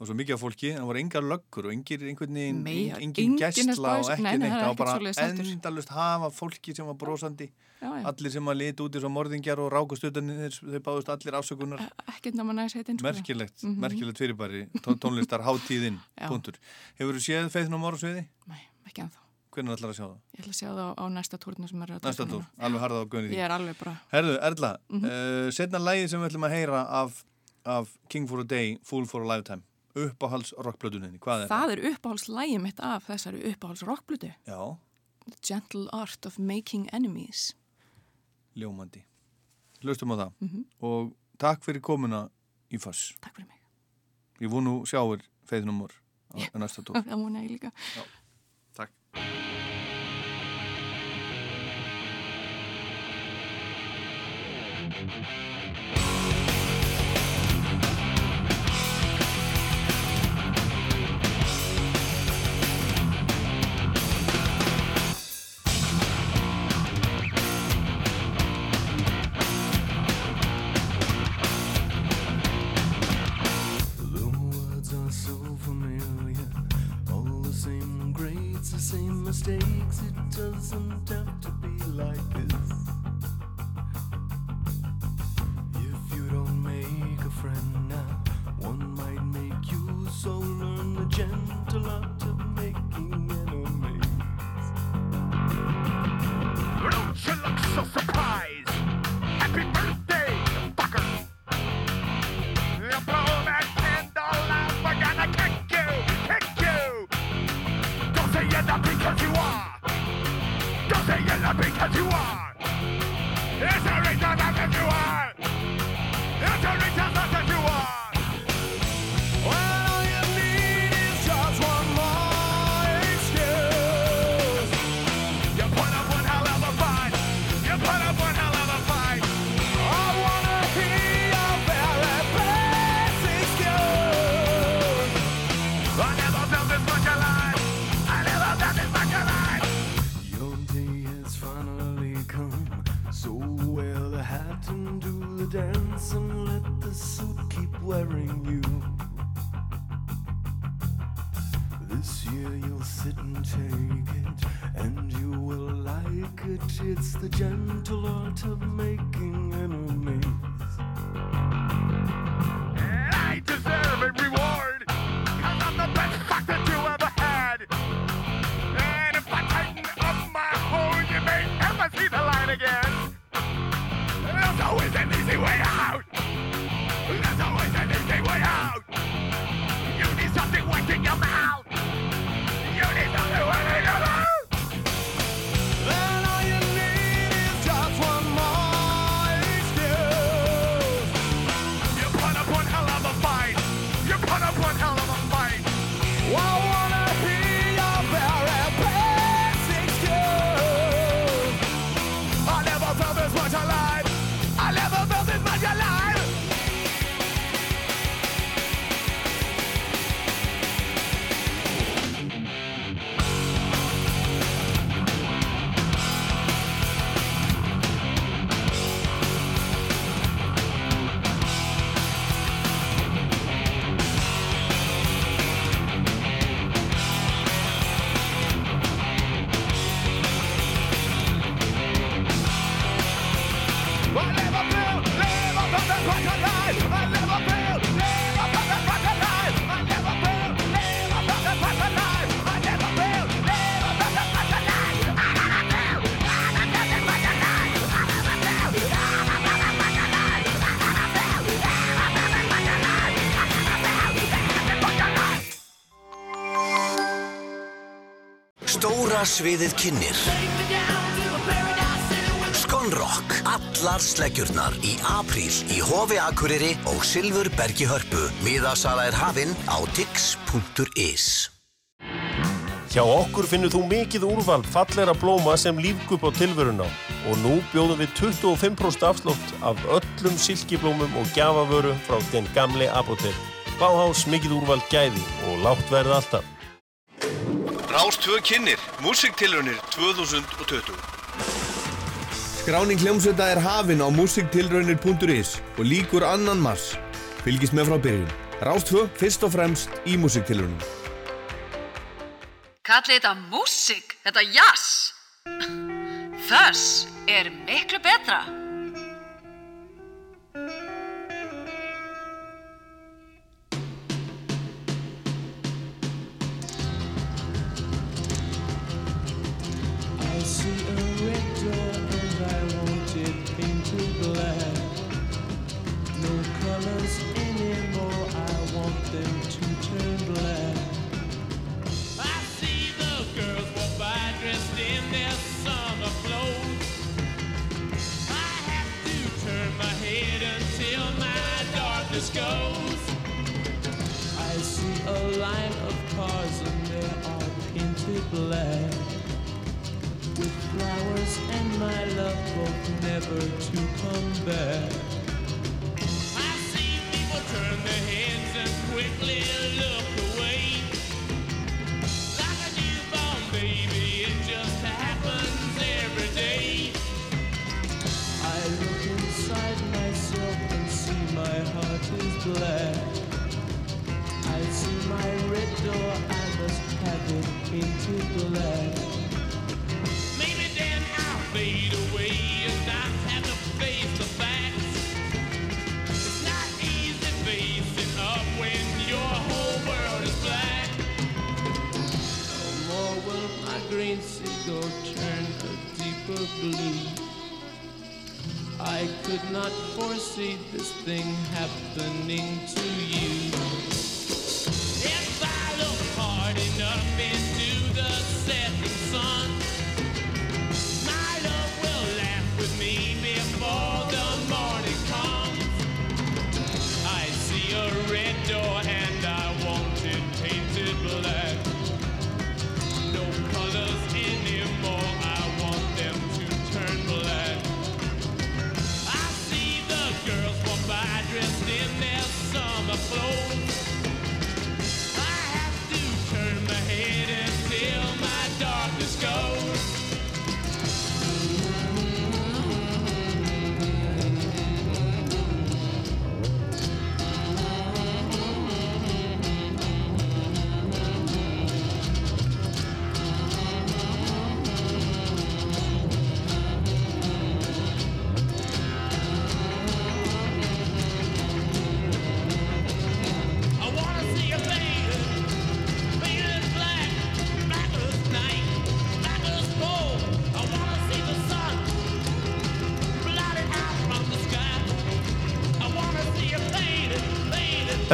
og svo mikið af fólki, en það voru engar löggur og engir einhvern veginn, engin, gæstla og ekki Nei, nei, neitt, það það var bara endalust hafa fólki sem var brosandi Já, já. allir sem var lit út í svo morðingjar og rákust utan þeir, þeir báðust allir afsökunar Ekkert náma næst heitin, sko. merkilegt, Mhm. merkilegt fyrirbæri tó- tónlistar hátíðin, Já. punktur Hefur þú séð Faith No More á sviði? Nei, ekki ennþá. Hvernig ætlar að sjá það? Ég ætla að sjá það á, á næsta túrinu sem er að Næsta túr, alveg harða á gunni Ég er alveg bara, Herðu, Erla, mm Mhm. uh, setna lægi sem við ætlum að heyra af, af King for a Day, Fool for a Lifetime uppáhals rockplötuninni, hvað er það er uppáhaldslægi mitt af þessari uppáhaldsrockblutu. Já, The Gentle Art of Making Enemies. ljómandi Hlustum á það Mhm. og takk fyrir komuna í Foss Takk fyrir mig. Ég vonu sjáir Faith No More á næsta túr Það vona ég líka. Já, takk The Alla sviðið kynir. Skonrock. Allar sleggjurnar í apríl í Hófi Akureyri og Silfurbergi Hörpu. Miðasala er hafinn á tix.is. Hjá okkur finnur þú mikið úrval fallera blóma sem lífgupp á tilvörun á og nú bjóðum við 25% afslótt af öllum silkiblómum og gjafavöru frá þinn gamli apotek. Báhás mikið úrval gæði og látt verða alltaf. Rást tvö kynir Músiktilraunir 2020 Skráning hljómsveita er hafin á musiktilraunir.is og líkur annan mars. Fylgis með frá byrjun. Rástfö fyrst og fremst í musiktilraunum. Kalli þetta músik, þetta jazz. Þess er miklu betra.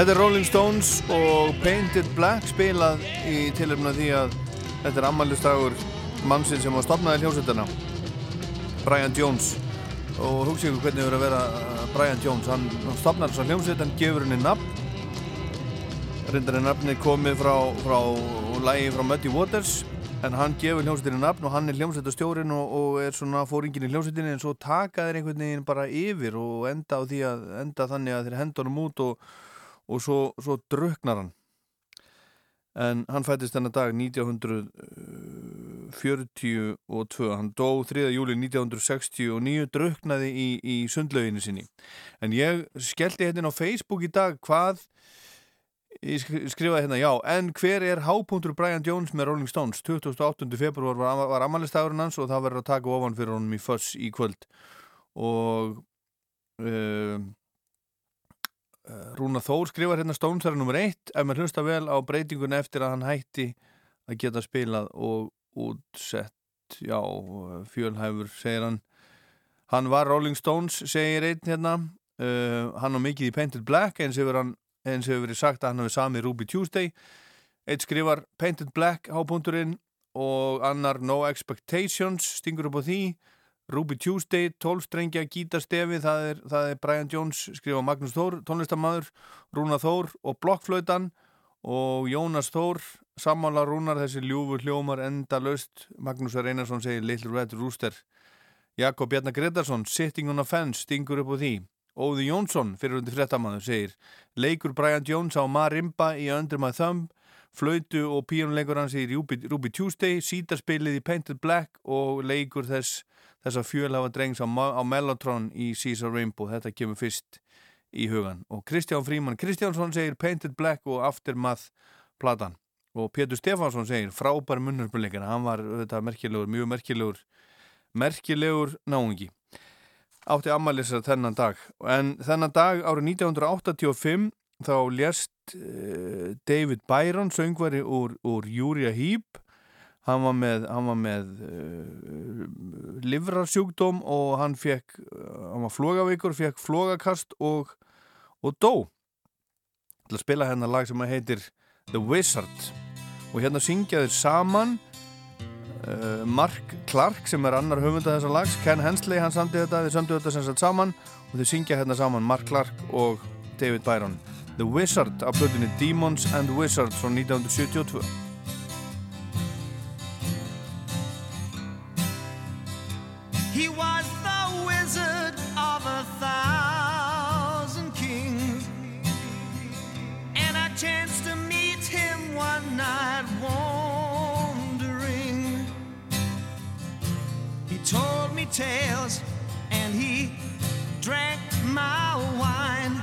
Þetta er Rolling Stones og Painted Black spilað í tilöfna því að þetta er ammælistagur mannsinn sem var stopnaði hljómsveitana Brian Jones. Og hugsa ykkur hvernig hefur að vera uh, Brian Jones hann, hann stopnar þess að hljómsveit hann gefur henni nafn. Reyndar er nafni komið frá, frá lægi frá Muddy Waters en hann gefur hljómsveitinni nafn og hann er hljómsveitastjórin og, og er svona fóringin í hljómsveitinni en svo taka þeir einhvern veginn bara yfir og enda að enda þannig að þeir henda honum út og, og svo, svo druknar hann en hann fættist þennan dag 1942 hann dó 3. júli 1969 druknaði í, í sundlauginu sinni en ég skellti hérna á Facebook í dag hvað ég sk- skrifaði hérna já en hver er hápunktur Brian Jones með Rolling Stones 28. februar var, var amalistagurinn hans og það verður að taka ofan fyrir honum í fuss í kvöld og uh, Rúna Þór skrifar hérna er nummer eitt ef maður hlusta vel á breytinguna eftir að hann hætti að geta spilað og útsett. Já, fjölhæfur segir hann. Hann var Rolling Stones segir einn hérna. Uh, hann á mikið í Painted Black eins hefur, hann, eins hefur verið sagt að hann hafi samið Ruby Tuesday. Eitt skrifar Painted Black hápunturinn og annar No Expectations stingur upp á því Ruby Tuesday, 12 strengja gítarstefi, það er, það er Brian Jones, skrifa Magnús Þór, tónlistamæður, Rúna Þór og Blokkflötan og Jónas Þór, sammála Rúnar, þessi ljúfur hljómar enda löst, Magnús R. Einarsson segir Little Red Rooster, Jakob Bjarnar Gretarsson, Sitting on a Fence, stingur upp á því, Óði Jónsson, fyrirhundi fréttamaður, segir leikur Brian Jones á Marimba í Under My Thumb, flautu og píjónuleikur hans í Ruby, Ruby Tuesday, sítarspilið í Painted Black og leikur þess þess að fjölhafa drengs á, á Mellotron í Caesar Rainbow, þetta kemur fyrst í hugan og Kristján Fríman Kristjánsson segir Painted Black og Aftermath platan. Og Pétur Stefánsson segir frábær munnurbuleikana, hann var þetta merkilegur, mjög merkilegur merkilegur náungi. Átti ammælisar þennan dag. En þennan dag árið 1985 þá lést uh, David Byron söngvari úr, úr Júria Heep hann var með, hann var með uh, livrarsjúkdóm og hann fekk uh, hann var flogaveikur, fekk flogakast og, og dó. Til að spila hérna lag sem heitir The Wizard. Og hérna syngja þeir saman uh, Mark Clark sem er annar höfunda þessa lags Ken Hensley, hann samti þetta, þeir samti þetta sem sagt saman. Og þeir syngja hérna saman Mark Clark og David Byron The Wizard af plötunni Demons and Wizards frá 1972 He was the wizard of a thousand kings. And I chanced to meet him one night wandering. He told me tales and he drank my wine.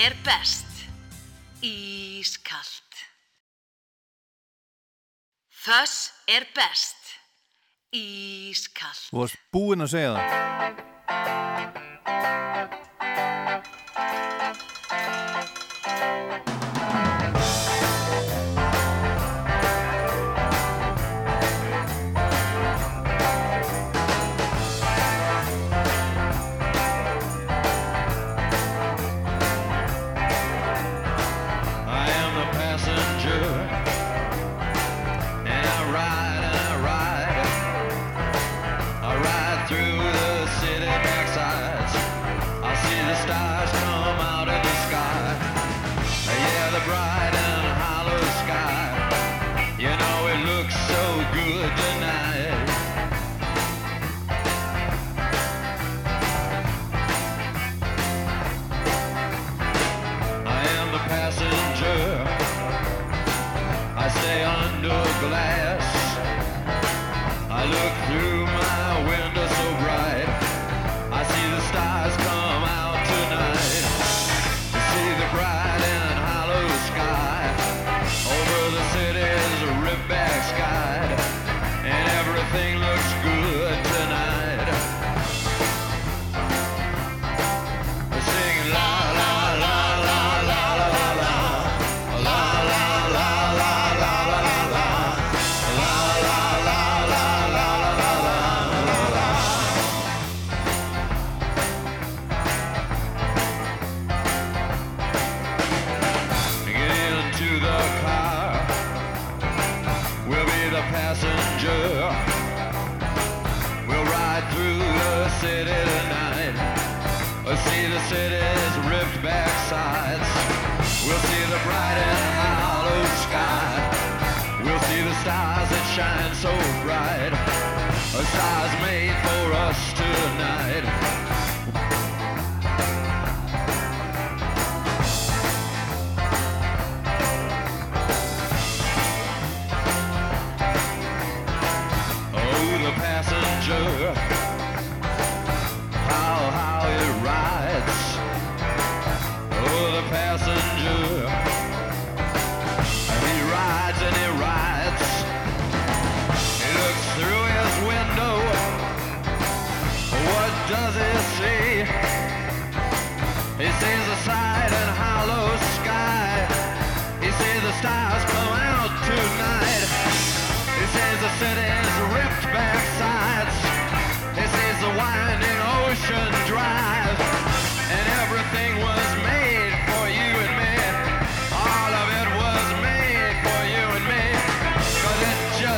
er best. Ískalt. Þess er best. Ískalt. Þú varst búinn að segja það.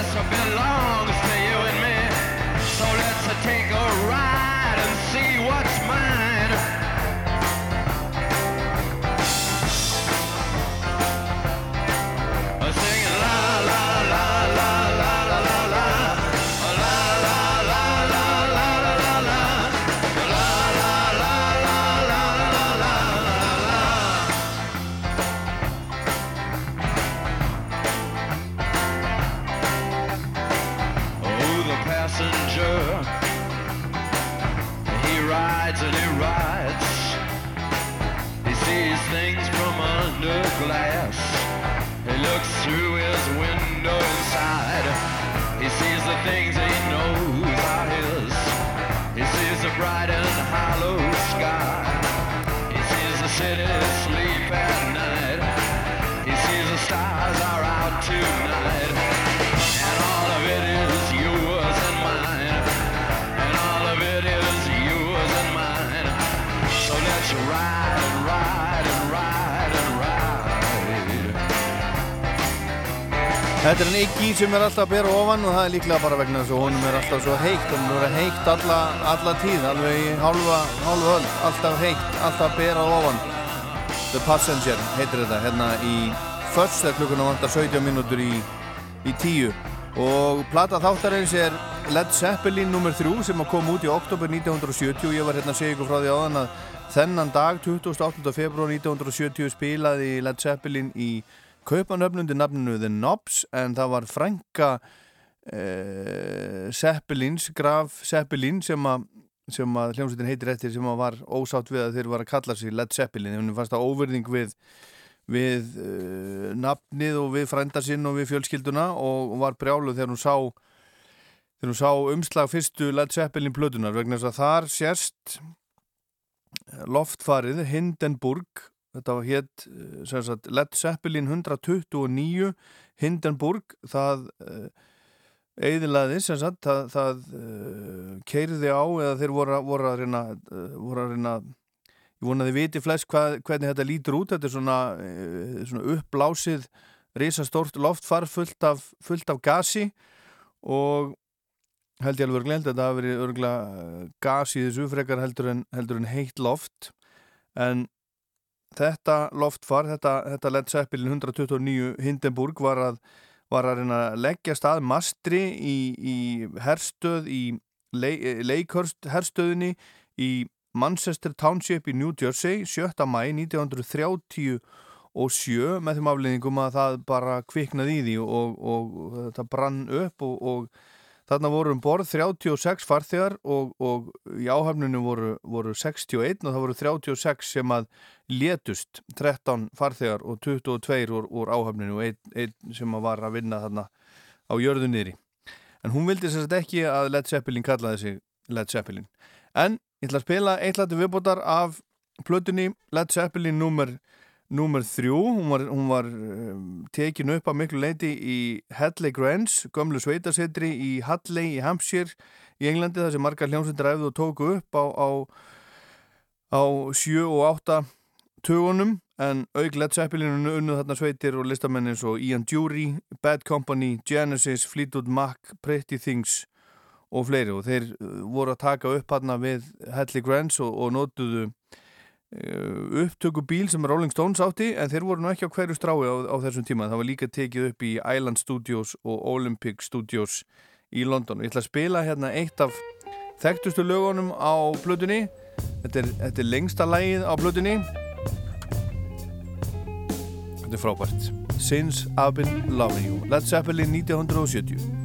I belong. Þetta er hann ekki sem er alltaf að bera ofan og það er líklega bara vegna þess að honum er alltaf svo heikt hann er heikt alla, alla tíð alveg í hálfa, hálfa höll alltaf heikt, alltaf berað ofan The Passenger heitir þetta hérna í först þegar klukkuna vantar 17 mínútur í, í tíu og plata þáttarins er Led Zeppelin nr. 3 sem kom út í oktober 1970 og ég var hérna að segja ykkur frá því áðan að þennan dag 28. februar 1970 spilaði Led Zeppelin í kaupanöfnundi nafninu The Knobs en það var frænka eh, Seppelins, Graf Seppelin sem að, að hljómsveitin heitir eftir sem var ósátt við að þeir var að kalla sér Led Seppelin en hún fannst að óverðing við við uh, nafnið og við frendasinn og við fjölskylduna og var brjáluð þegar hún sá þegar hún sá umslag fyrstu Led Zeppelin plötunar vegna þess að þar sérst loftfarið Hindenburg þetta var hétt eh, sem sagt, Led Zeppelin 129 Hindenburg það eðilaði sem sagt það, það uh, keiriði á eða þeir voru, voru að reyna voru að reyna ég vonaði viti flest hvað, hvernig þetta lítur út. Þetta er svona, svona uppblásið risastórt loftfar fullt af, fullt af gasi og held ég alveg glend að þetta hafi verið örgla gas í þessu frekar heldur en, heldur en heitt loft. En þetta loftfar, þetta, þetta Led Zeppelin 129 Hindenburg var að, var að að leggja stað mastri í, í herstöð í Lakehurst herstöðinni í Manchester Township í New Jersey 7. mæ 1930 og sjö með þeim afleðingum að það bara kviknaði í því og, og þetta brann upp og, og þarna voru um borð 36 farþegar og, og í áhafninu voru, voru 61 og það voru 36 sem að létust 13 farþegar og 22 úr, úr áhafninu og einn ein sem að var að vinna þarna á jörðu niðri. En hún vildi sérst ekki að Led Zeppelin kallaði sig Led Zeppelin. En ég ætla að spila eitt lati viðbótar af plötunni Led Zeppelin nummer Númer þrjú, hún var, hún var um, tekin upp að miklu leiti í Hadley Grange, gömlu sveitasetri í Hadley í Hampshire í Englandi þar sem margar hljómsveitir æfðu og tóku upp á, á, á sjö og átta tugunum en auk Led Zeppelin unnuð þarna sveitir og listamenn eins og Ian Dury, Bad Company, Genesis, Fleetwood Mac, Pretty Things og fleiri. Og þeir uh, voru að taka upp þarna við Hadley Grange og, og notuðu upptöku bíl sem Rolling Stones átti en þeir voru nú ekki á hverju strái á, á þessum tíma. Það var líka tekið upp í Island Studios og Olympic Studios í London. Ég ætla að spila hérna eitt af þekktustu lögunum á blöðunni þetta þetta er lengsta lægið á blöðunni þetta er frábært. Since I've Been Loving You. Led Zeppelin 1970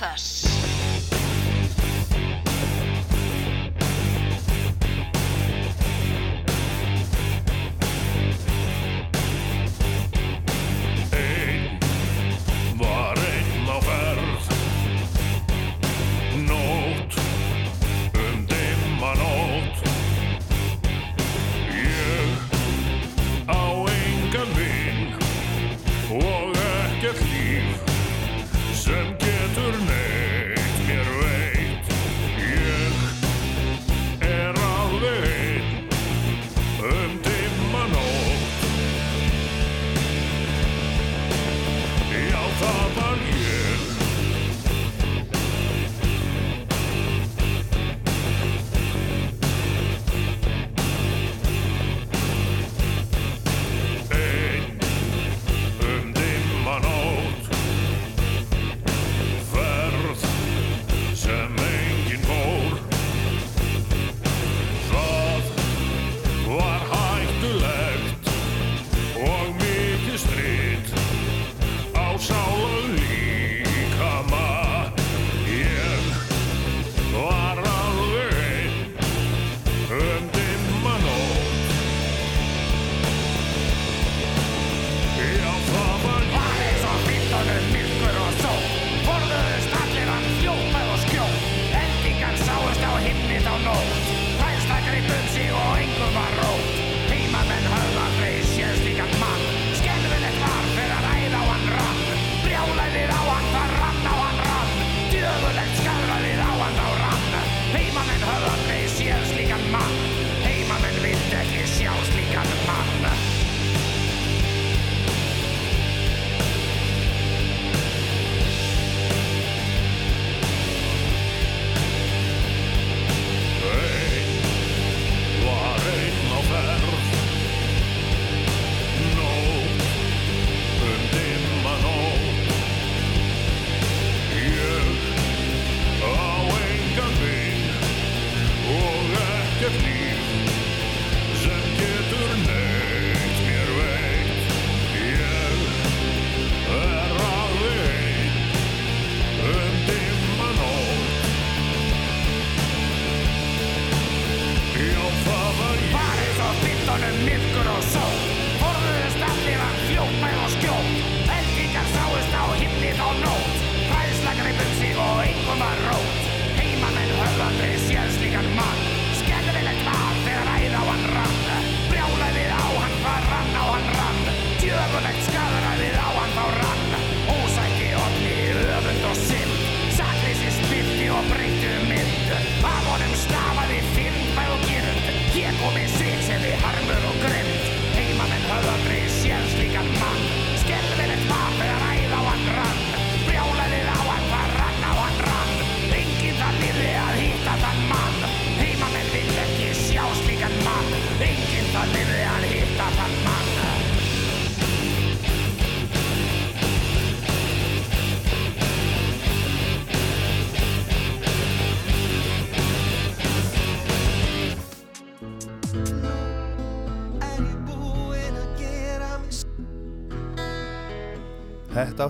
meira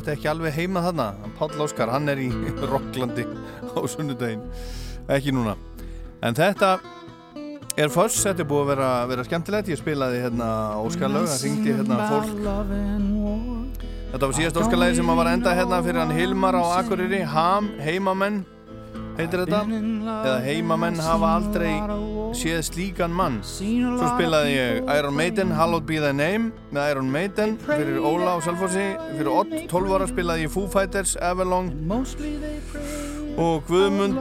átti ekki alveg heima þarna. Páll Óskar, hann er í Rocklandi á sunnudaginn. Ekki núna. En þetta er fyrst, þetta er búið að vera, vera skemmtilegt. Ég spilaði hérna Óskarlaug það ringdi hérna fólk. þetta var síðast Óskarlagi sem að var enda hérna fyrir hann Hilmar á Akureyri. Ham, heimamenn heitir þetta? Eða heimamenn hafa aldrei séð slíkan mann. Svo spilaði ég Iron Maiden Hallowed Be Thy Name með Iron Maiden. Fyrir Óla á Salforsi fyrir Ott, 12 ára spilaði ég Foo Fighters Everlong og Guðmund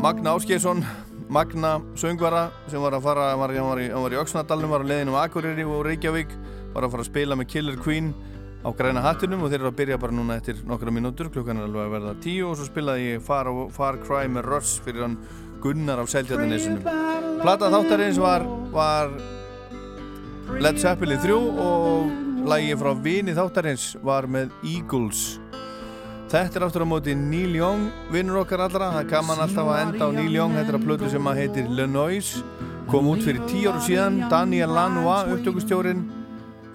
Magna Áskeiðsson Magna söngvara sem var að fara hann var, hann var, var í Öksnadalunum, var á leiðinu á Akureyri og Reykjavík var að fara að spila með Killer Queen á græna hattunum og þeir eru að byrja bara núna eftir nokkra mínútur, klukkan er alveg að verða tíu og svo spilaði ég Far, Far Cry með Rush fyrir hann Gunnar af Seldjarnanesunum Plata þáttarins var, var Led Zeppelin 3 og lagi frá vini þáttarins var með Eagles. Þetta er aftur á móti Neil Young, vinnur okkar allra, það kann man alltaf að enda á Neil Young, þetta er að plötu sem að heitir Le Noise, kom út fyrir tíu áru síðan, Daniel Lanois, upptökustjórin,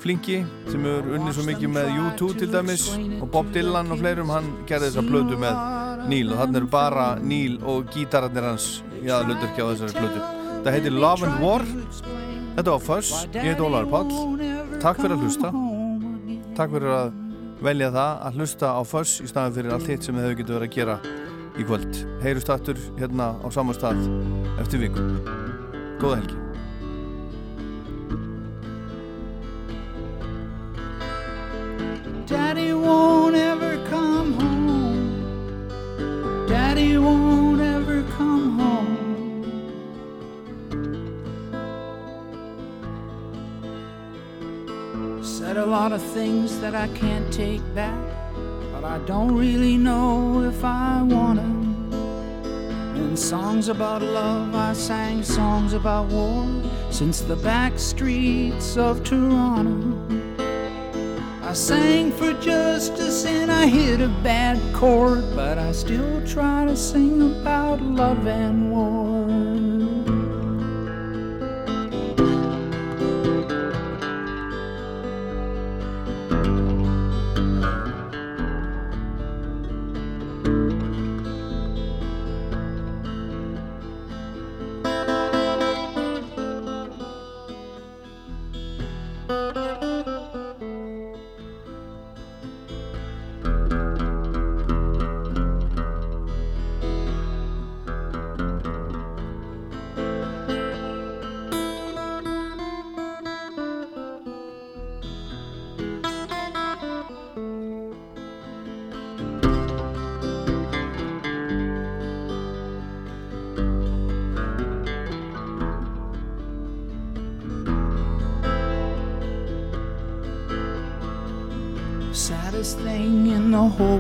flinki, sem hefur unnið svo mikið með U2 til dæmis og Bob Dylan og fleirum, hann gerði þessa plötu með Neil og þannig eru bara Neil og gítararnir hans í aðalutverki á þessari plötu. Þetta heitir Love and War, þetta var Fuss, ég heit Ólaður Páll, takk fyrir að hlusta, takk fyrir að velja það að hlusta á Fuss í staðin fyrir allt hitt sem þau getur verið að gera í kvöld. Heyrust aftur hérna á sama stað eftir viku. Góða helgi. Daddy won't ever come home. Daddy won't ever come home. Said a lot of things that I can't take back, but I don't really know if I wanna. In songs about love, I sang songs about war since the back streets of Toronto. I sang for justice and I hit a bad chord, but I still try to sing about love and war.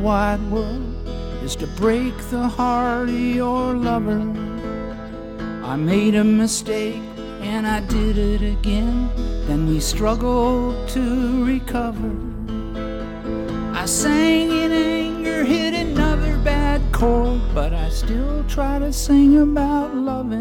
Wide world is to break the heart of your lover. I made a mistake and I did it again. Then we struggled to recover. I sang in anger, hit another bad chord, but I still try to sing about love